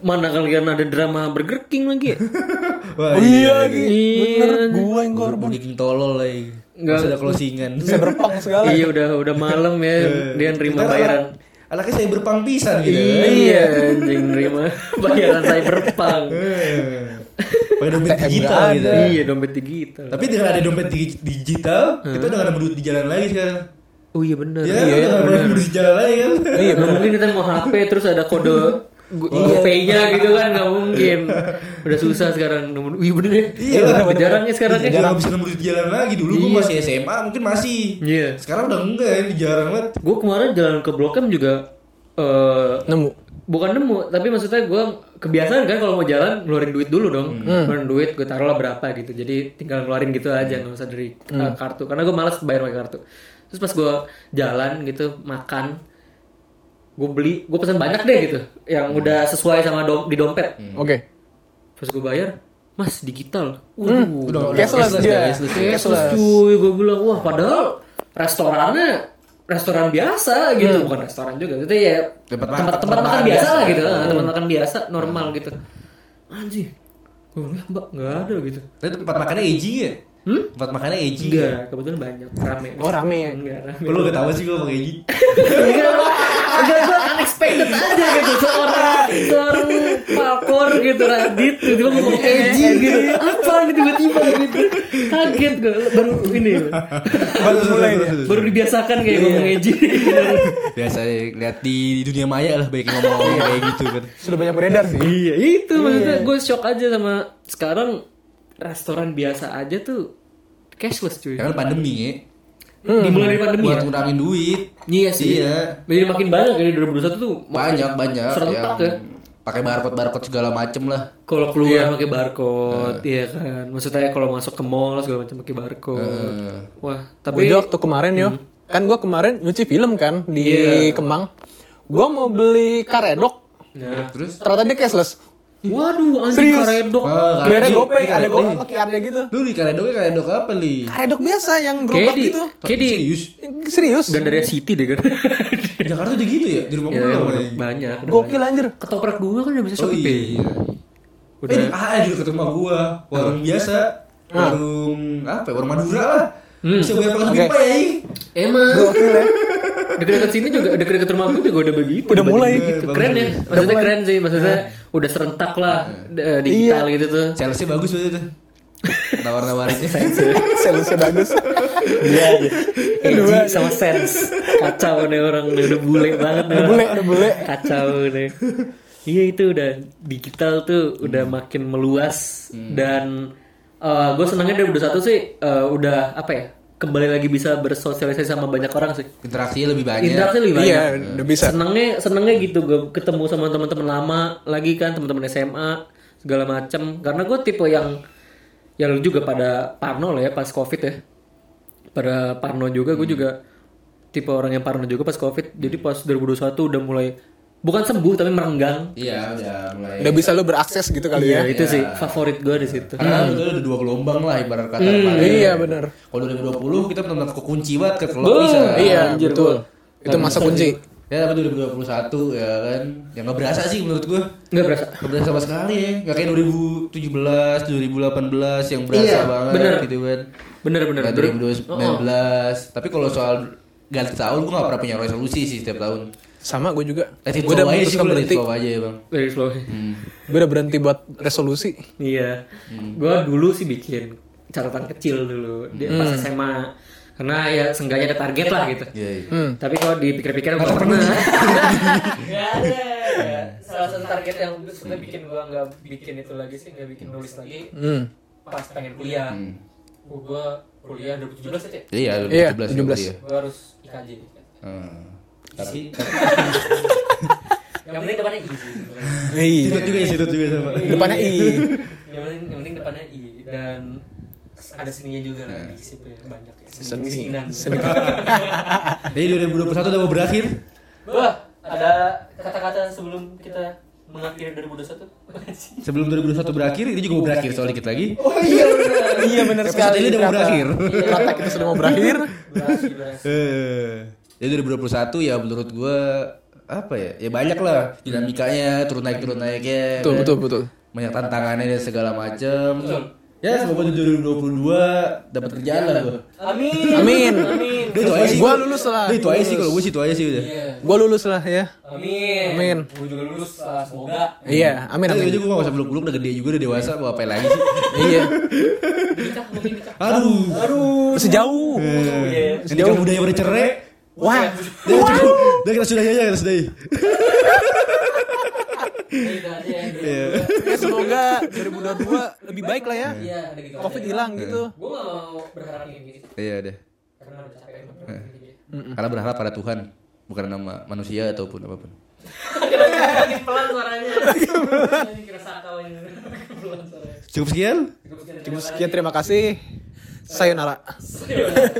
mana kalian ada drama Burger King lagi ya? Wah, Oh iya, Iya. bener. Gua yang korban. Bikin tolol lagi. Nggak. Enggak ada closingan. Saya berpang segala. iya udah udah malam ya dia nerima Kita bayaran. anak- Anaknya saya berpang pisan gitu. Iya anjing nerima bayaran cyberpunk. Eh. Pakai dompet ATM digital gitu. Iya dompet digital. Tapi dengan ada dompet dig- digital, kita udah gak ada duit di jalan lagi sekarang. Oh iya benar. Ya, udah gak ada duit di jalan lagi kan. Iya, Nggak mungkin kita mau HP terus ada kode GoPay-nya gitu kan nggak mungkin. Udah susah sekarang. Nemu- Wih bener ya. Iya, Udah bener. jarang ya sekarang ya. Jarang bisa nemu duit di jalan lagi. Dulu gua Iya. masih SMA mungkin masih. Iya. Sekarang udah enggak ya, jarang banget. Gue kemarin jalan ke Blok M juga eh Nemu. bukan nemu tapi maksudnya gue kebiasaan kan kalau mau jalan ngeluarin duit dulu dong ngeluarin duit gue taruh lah berapa gitu jadi tinggal ngeluarin gitu aja nggak usah dari uh, kartu karena gue malas bayar pakai kartu terus pas gue jalan gitu makan gue beli gue pesan banyak deh gitu yang udah sesuai sama dom- di dompet Oke. pas gue bayar mas digital Waduh, Udah, udah Cashless dia. cashless. Cashless cuy gue bilang wah padahal restorannya restoran biasa gitu bukan restoran juga itu ya Tempat tempat makan- tempat, tempat makan makan biasa biasa. lah gitu ah, tempat makan biasa normal gitu. Anjing gue bilang "Ya, mbak nggak ada gitu. Tapi tempat makannya aging ya? Hmm? Tempat makannya aging. enggak kebetulan banyak. Rame. Oh rame. Ya. enggak rame. Lu gak tau sih gua pakai aging. enggak enggak gue unexpected aja gitu. seorang seorang Falcor gitu Radit. Tiba-tiba ngomong edgy gitu. Apa nih tiba-tiba gitu? Kaget gue baru ini. Baru mulai ya. baru dibiasakan kayak ngomong edgy Biasa lihat di dunia maya lah yang ngomong kayak gitu kan. Sudah banyak beredar sih. iya itu maksudnya gue shock aja sama sekarang restoran biasa aja tuh cashless cuy Karena pandemi ya. dimulai dari pandemi Buat ya ngurangin duit. iya sih Iya. jadi makin banyak dari 2021 tuh Banyak banyak serentak ya pakai barcode barcode segala macem lah. kalau keluar pakai barcode iya kan maksudnya kalau masuk ke mall segala macam pakai barcode Eh, wah Tapi tapi waktu kemarin yo, kan gua kemarin nyuci film kan di Iya. Kemang. Gua mau beli karedok, Nah. terus ternyata dia cashless. Waduh anjing Serius? karedok Ah, Bayarnya karedok. gopay, ada Karedok. gopay pakai ada gitu. lu di karedoknya karedok apa li? Karedok biasa yang gerobak di gitu. kayak di Serius? Serius? Gandaria City deh kan Jakarta udah gitu ya di rumah ya, gue namanya. banyak Gokil anjir. ketoprak gua kan udah bisa Oh Shopee Pay iya. udah Eh, ah juga ke rumah gua, warung biasa, warung apa? ya, Warung Madura lah. Bisa pakai Oke. pipa ya. emang Gokil ya. dekat-dekat sini juga dekat-dekat rumah gue juga udah begitu Udah mulai. gitu keren ya maksudnya keren sih maksudnya udah serentak lah eh, digital gitu tuh Salesnya bagus banget itu. Nawar-nawarinnya. Salesnya bagus. Iya. Edgy sama sense kacau nih orang nih udah bule banget nih Udah bule, udah bule. kacau nih iya itu udah digital tuh udah makin meluas dan gue senangnya dari udah satu sih eh, udah apa ya kembali lagi bisa bersosialisasi sama banyak orang sih. Interaksinya lebih banyak. interaksi lebih banyak. Iya, udah bisa. senengnya senengnya gitu gue ketemu sama teman-teman lama lagi kan teman-teman SMA segala macam karena gue tipe yang yang lu juga pada parno lah ya pas covid ya. Pada parno juga gue juga tipe orang yang parno juga pas covid. Jadi pas 2021 udah mulai bukan sembuh tapi merenggang Iya, udah mulai. Udah bisa lu berakses gitu kali ya ya. itu sih favorit gue di situ Karena udah ada dua gelombang lah ibarat kata. Iya benar. Kalau 2020 kita benar-benar kekunci banget ke kalau Boom. bisa. Iya, Anjir, betul. gua. Itu masa kunci. Ya tapi 2021 ya kan. Yang nggak berasa sih menurut gua. nggak berasa Gak berasa sama sekali ya. Gak kayak 2017, 2018 yang berasa Iya, banget bener. gitu kan. bener-bener Gak 2019. Tapi kalau soal ganti tahun gue gak pernah punya resolusi sih setiap tahun. Sama gue juga. Let it Gue udah flow aja sih, memutuskan gue let it berhenti. flow aja ya bang. dari slow Gue udah berhenti buat resolusi. Iya, gua dulu sih bikin catatan kecil dulu di pas SMA karena ya seenggaknya ada target lah gitu. Iya, iya. Hmm. Tapi kalau dipikir-pikir gua nggak pernah. Gak ada. Salah satu target yang sebenarnya bikin gua nggak bikin itu lagi sih, nggak bikin nulis lagi Hmm. pas pengen kuliah. Gua kuliah 2017 aja. Iya, Iya, 17 17. ya. Gua harus IKJ. Hmm. Tapi Yang penting depannya I sih. Iya. Sidut juga ya, sidut juga sama. Depannya I. Yang penting, yang penting depannya I dan ada seninya juga lah di situ ya, banyak ya. Seni Seni. kemiskinan. Seni. Jadi 2021 udah mau berakhir. Wah, ada kata-kata sebelum kita mengakhiri 2021? Sebelum 2021 berakhir, ini juga mau berakhir soal dikit lagi. Oh iya benar. Iya benar sekali. ini udah mau berakhir. Ternyata kita sudah mau berakhir. Berakhir, berakhir. Eh, Jadi 2021 ya menurut gue apa ya? Ya banyak lah dinamikanya, turun naik turun naiknya. Betul kan? betul betul. Banyak tantangannya dan segala macam. Ya semoga di 2022 dapat kerjaan lah gue. Amin. Amin. Amin. Udah itu aja sih. Gua gua. lulus lah. Udah itu aja sih kalau gue sih itu aja sih udah. Iya. Gue lulus lah ya. Amin. Amin. Gue juga lulus lah, semoga. Iya, amin Tapi amin. aja gue gak usah peluk-peluk udah gede juga udah dewasa mau apa lagi sih. Iya. Aduh. Aduh. Masih jauh. Iya. Ini kan budaya bercerai. Wah. Udah, cukup. Udah kita sudahi aja kita sudahi. Aja yang Iya. Ya semoga 2022 lebih baik lah ya. Iya, ada gitu. Covid hilang gitu. Gue gak mau berharap kayak gitu. Iya deh. Karena udah capek Eh. banget. Karena berharap pada Tuhan bukan nama manusia ataupun apa pun. Ini. Pelan suaranya. Cukup sekian. Cukup sekian terima kasih. Sayonara. Sayonara.